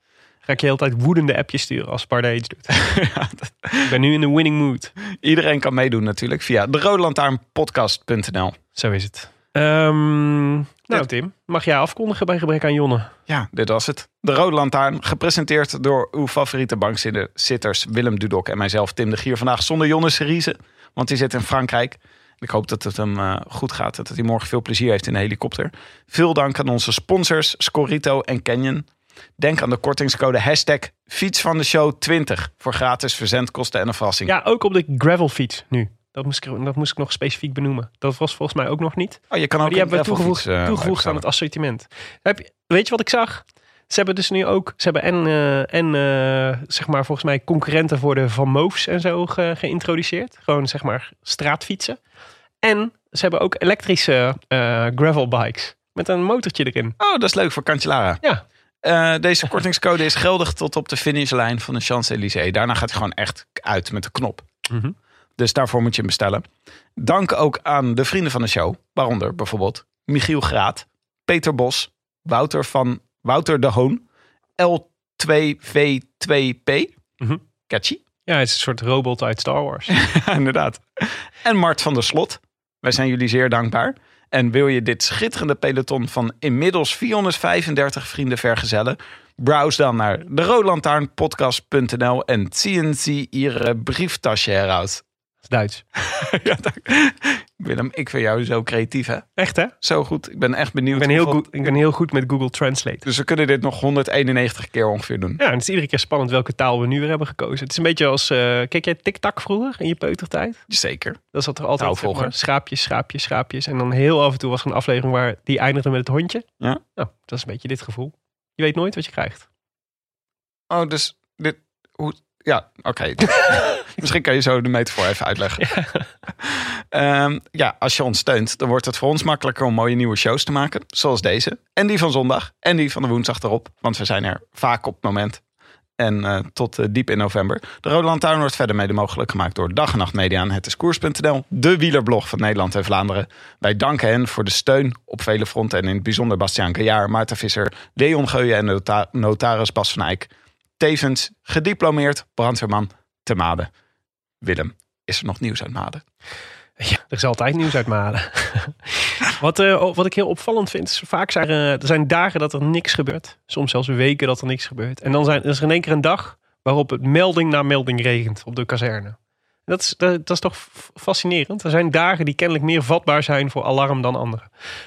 Ga ik je heel de tijd woedende appjes sturen als Bardet iets doet. Ja, dat- ik ben nu in de winning mood. Iedereen kan meedoen natuurlijk via de roodlantaarnpodcast.nl. Zo is het. Ehm, nou. Tim, mag jij afkondigen bij gebrek aan Jonne? Ja, dit was het. De Rode Lantaarn, gepresenteerd door uw favoriete bankzitters Willem Dudok en mijzelf Tim de Gier. Vandaag zonder Jonne Seriese, want die zit in Frankrijk. Ik hoop dat het hem eh, goed gaat. Dat hij morgen veel plezier heeft in de helikopter. Veel dank aan onze sponsors Scorito en Canyon. Denk aan de kortingscode hashtag fiets van de show 20 voor gratis verzendkosten en een verrassing. Ja, ook op de gravelfiets nu. Dat moest, ik, dat moest ik nog specifiek benoemen. Dat was volgens mij ook nog niet. Oh, je kan ook Maar die hebben we toegevoegd, eh, toegevoegd aan het assortiment. Heb je, weet je wat ik zag? Ze hebben dus nu ook, ze hebben en, eh, en eh, zeg maar volgens mij concurrenten voor de Van Moofs en zo ge- geïntroduceerd. Gewoon zeg maar straatfietsen. En ze hebben ook elektrische gravelbikes met een motortje erin. Oh, dat is leuk voor Cancellara. Ja, Eh, deze kortingscode is geldig tot op de finishlijn van de Champs-Élysées. Daarna gaat hij gewoon echt uit met de knop. Mhm. Dus daarvoor moet je hem bestellen. Dank ook aan de vrienden van de show. Waaronder bijvoorbeeld Michiel Graat, Peter Bos, Wouter van Wouter de Hoon, L2V2P, Mhm. catchy, ja het is een soort robot uit Star Wars. Inderdaad. En Mart van der Slot. Wij zijn jullie zeer dankbaar. En wil je dit schitterende peloton van inmiddels 435 vrienden vergezellen? Browse dan naar de roodlantaarnpodcast.nl en ziehen Sie Ihre brieftasje eruit. Dat is Duits. ja, dank. Willem, ik vind jou zo creatief, hè? Echt hè? Zo goed. Ik ben echt benieuwd. Ik ben heel, goed, ik ben heel goed met Google Translate. Dus we kunnen dit nog 191 keer ongeveer doen. Ja, en het is iedere keer spannend welke taal we nu weer hebben gekozen. Het is een beetje als, eh kijk jij TikTok vroeger in je peutertijd? Zeker. Dat zat er altijd zeg Trouwvolger. maar, schaapjes, schaapjes, schaapjes. En dan heel af en toe was er een aflevering waar die eindigde met het hondje. Ja. Nou, dat is een beetje dit gevoel. Je weet nooit wat je krijgt. Oh, dus dit... Hoe, ja, oké. Misschien kan je zo de metafoor even uitleggen. Ehm, ja, als je ons steunt, dan wordt het voor ons makkelijker om mooie nieuwe shows te maken. Zoals deze. En die van zondag. En die van de woensdag erop. Want we zijn er vaak op het moment. En eh, tot eh, diep in november. De Rode Lantaarn wordt verder mede mogelijk gemaakt door Dag en Nacht Media en Het is Koers.nl. De wielerblog van Nederland en Vlaanderen. Wij danken hen voor de steun op vele fronten. En in het bijzonder Bastiaan Kajaar, Maarten Visser, Leon Geuyen en nota- notaris Bas van Eyck. Tevens gediplomeerd brandweerman te Maden. Willem, is er nog nieuws uit Maden? Ja, er is altijd nieuws uit Maden. wat, eh, wat ik heel opvallend vind, is vaak zijn er, er zijn dagen dat er niks gebeurt. Soms zelfs weken dat er niks gebeurt. En dan zijn, is er in één keer een dag waarop het melding na melding regent op de kazerne. Dat is, dat, dat is toch fascinerend. Er zijn dagen die kennelijk meer vatbaar zijn voor alarm dan andere.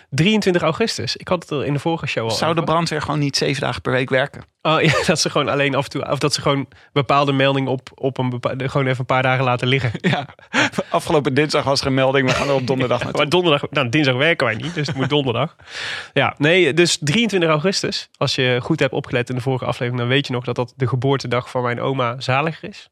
23 augustus. Ik had het er in de vorige show al Zou de brandweer gewoon niet zeven dagen per week werken? Oh, ja, dat ze gewoon alleen af en toe... Of dat ze gewoon bepaalde meldingen op, op een bepaalde... Gewoon even een paar dagen laten liggen. Ja, afgelopen dinsdag was er een melding. We gaan er op donderdag. Maar donderdag, nou, dinsdag werken wij niet, dus het moet donderdag. Ja, nee, dus 23 augustus. Als je goed hebt opgelet in de vorige aflevering, dan weet je nog dat dat de geboortedag van mijn oma Zaliger is.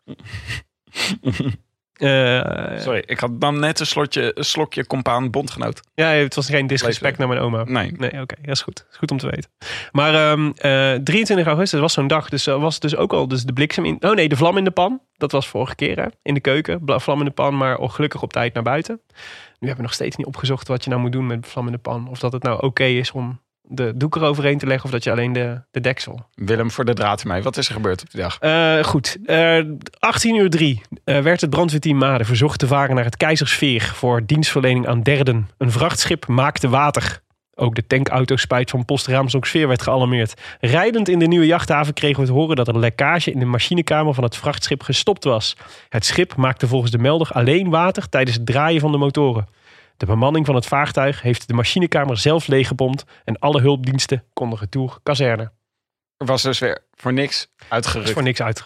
Eh, Sorry, ik had dan net een, slotje, een slokje compaan bondgenoot. Ja, het was geen disrespect naar mijn oma. Nee. Nee, oké, dat is goed. Dat is goed om te weten. Maar ehm, eh, 23 augustus was zo'n dag. Dus was dus ook al dus de bliksem in. Oh nee, de vlam in de pan. Dat was vorige keer hè? in de keuken. Vlam in de pan, maar gelukkig op tijd naar buiten. Nu hebben we nog steeds niet opgezocht wat je nou moet doen met vlam in de pan. Of dat het nou oké is om de doek eroverheen te leggen. Of dat je alleen de, de deksel. Willem voor de draad ermee. Wat is er gebeurd op die dag? Eh, goed, Eh 18 uur 3 werd het brandweerteam Maden verzocht te varen naar het Keizersveer voor dienstverlening aan derden. Een vrachtschip maakte water. Ook de tankautospijt van Post Raamsdonksveer werd gealarmeerd. Rijdend in de nieuwe jachthaven kregen we te horen dat er lekkage in de machinekamer van het vrachtschip gestopt was. Het schip maakte volgens de melder alleen water tijdens het draaien van de motoren. De bemanning van het vaartuig heeft de machinekamer zelf leeggepompt en alle hulpdiensten konden retour kazerne. Er was dus weer voor niks is uitgerukt. voor niks uit.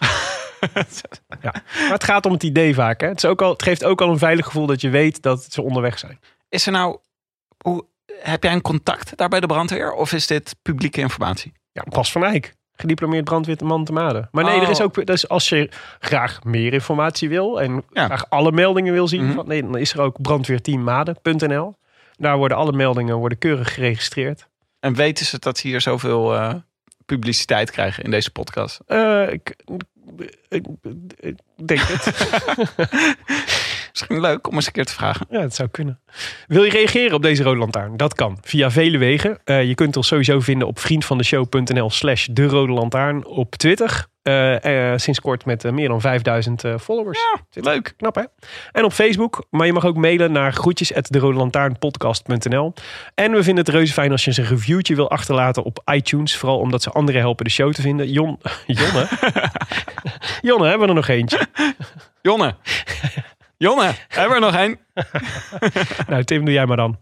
ja. Maar het gaat om het idee vaak. Hè? Het, is ook al, het geeft ook al een veilig gevoel dat je weet dat ze onderweg zijn. Is er nou... Hoe, heb jij een contact daar bij de brandweer? Of is dit publieke informatie? Ja, Bas van Eyck. Gediplomeerd brandweerman te Maden. Maar nee, er is Oh. ook, dus als je graag meer informatie wil en Ja. graag alle meldingen wil zien, Mhm. van, nee, dan is er ook brandweerteammaden.nl. Daar worden alle meldingen worden keurig geregistreerd. En weten ze dat ze hier zoveel eh, publiciteit krijgen in deze podcast? Eh, ik, ik, ik denk het. Misschien leuk om eens een keer te vragen. Ja, het zou kunnen. Wil je reageren op deze Rode Lantaarn? Dat kan via vele wegen. Eh, je kunt ons sowieso vinden op vriendvandeshow.nl slash de Rode Lantaarn op Twitter. Eh, eh, sinds kort met meer dan 5000 eh, followers. Leuk. Knap hè? En op Facebook. Maar je mag ook mailen naar groetjes En we vinden het reuze fijn als je eens een reviewtje wil achterlaten op iTunes. Vooral omdat ze anderen helpen de show te vinden. Jon, Jonne? Jonne, hebben we er nog eentje? Jonne. Jonne, hebben we er nog één? Nou, Tim, doe jij maar dan.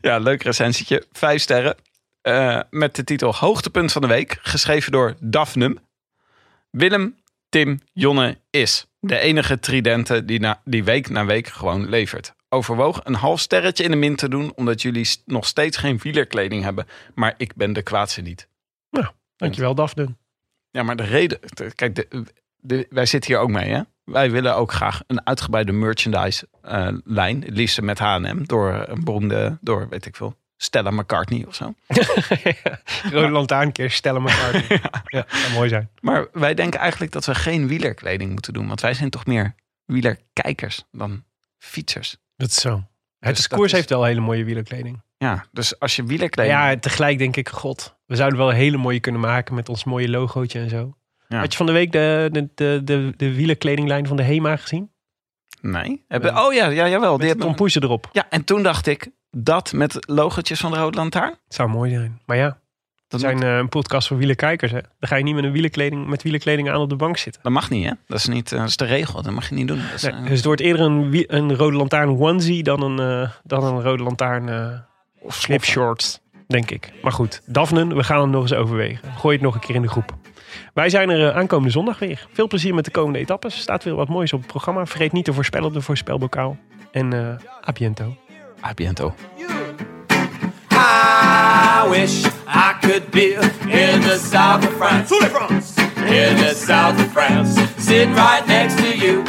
Ja, leuk recensietje. Vijf sterren. Eh, met de titel Hoogtepunt van de Week. Geschreven door Dafnum. Willem, Tim, Jonne is de enige tridente die, na, die week na week gewoon levert. Overwoog een half sterretje in de min te doen... omdat jullie nog steeds geen wielerkleding hebben. Maar ik ben de kwaadste niet. Dankjewel, Daphne. Ja, maar de reden... de- Kijk, de, de- wij zitten hier ook mee, hè? Wij willen ook graag een uitgebreide merchandise-lijn. het liefst met H&M. Door een beroemde... Door, weet ik veel... Stella McCartney of zo. Rode lantaarn keer stellen elkaar. ja. ja, zou mooi zijn. Maar wij denken eigenlijk dat we geen wielerkleding moeten doen. Want wij zijn toch meer wielerkijkers dan fietsers. Dat is zo. Het Dus koers is- heeft wel hele mooie wielerkleding. Ja, dus als je wielerkleding... Ja, tegelijk denk ik, god, we zouden wel een hele mooie kunnen maken met ons mooie logootje en zo. Ja. Had je van de week de, de, de, de, de wielerkledinglijn van de HEMA gezien? Nee. Hebben, oh ja, ja, jawel. Die Met hebben, Tom Poes erop. ja, en toen dacht ik, dat met logotjes van de Rode Lantaarn? Het zou mooi zijn. Maar ja, Dat, zijn moet- eh, een podcast voor wielerkijkers. Hè? Dan ga je niet met een wielerkleding, met wielerkleding aan op de bank zitten. dat mag niet, hè? Dat is, niet, eh, dat is de regel. Dat mag je niet doen. Dat is, Nee, eh, dus het wordt eerder een, een rode lantaarn onesie dan een, eh, dan een rode lantaarn eh of slip shorts, denk ik. Maar goed, Daphne, we gaan het nog eens overwegen. Gooi het nog een keer in de groep. Wij zijn er eh, aankomende zondag weer. Veel plezier met de komende etappes. Er staat weer wat moois op het programma. Vergeet niet te voorspellen op de voorspelbokaal. En eh a biento. A biento. I wish I could be in the south of France. In the south of France, sitting right next to you.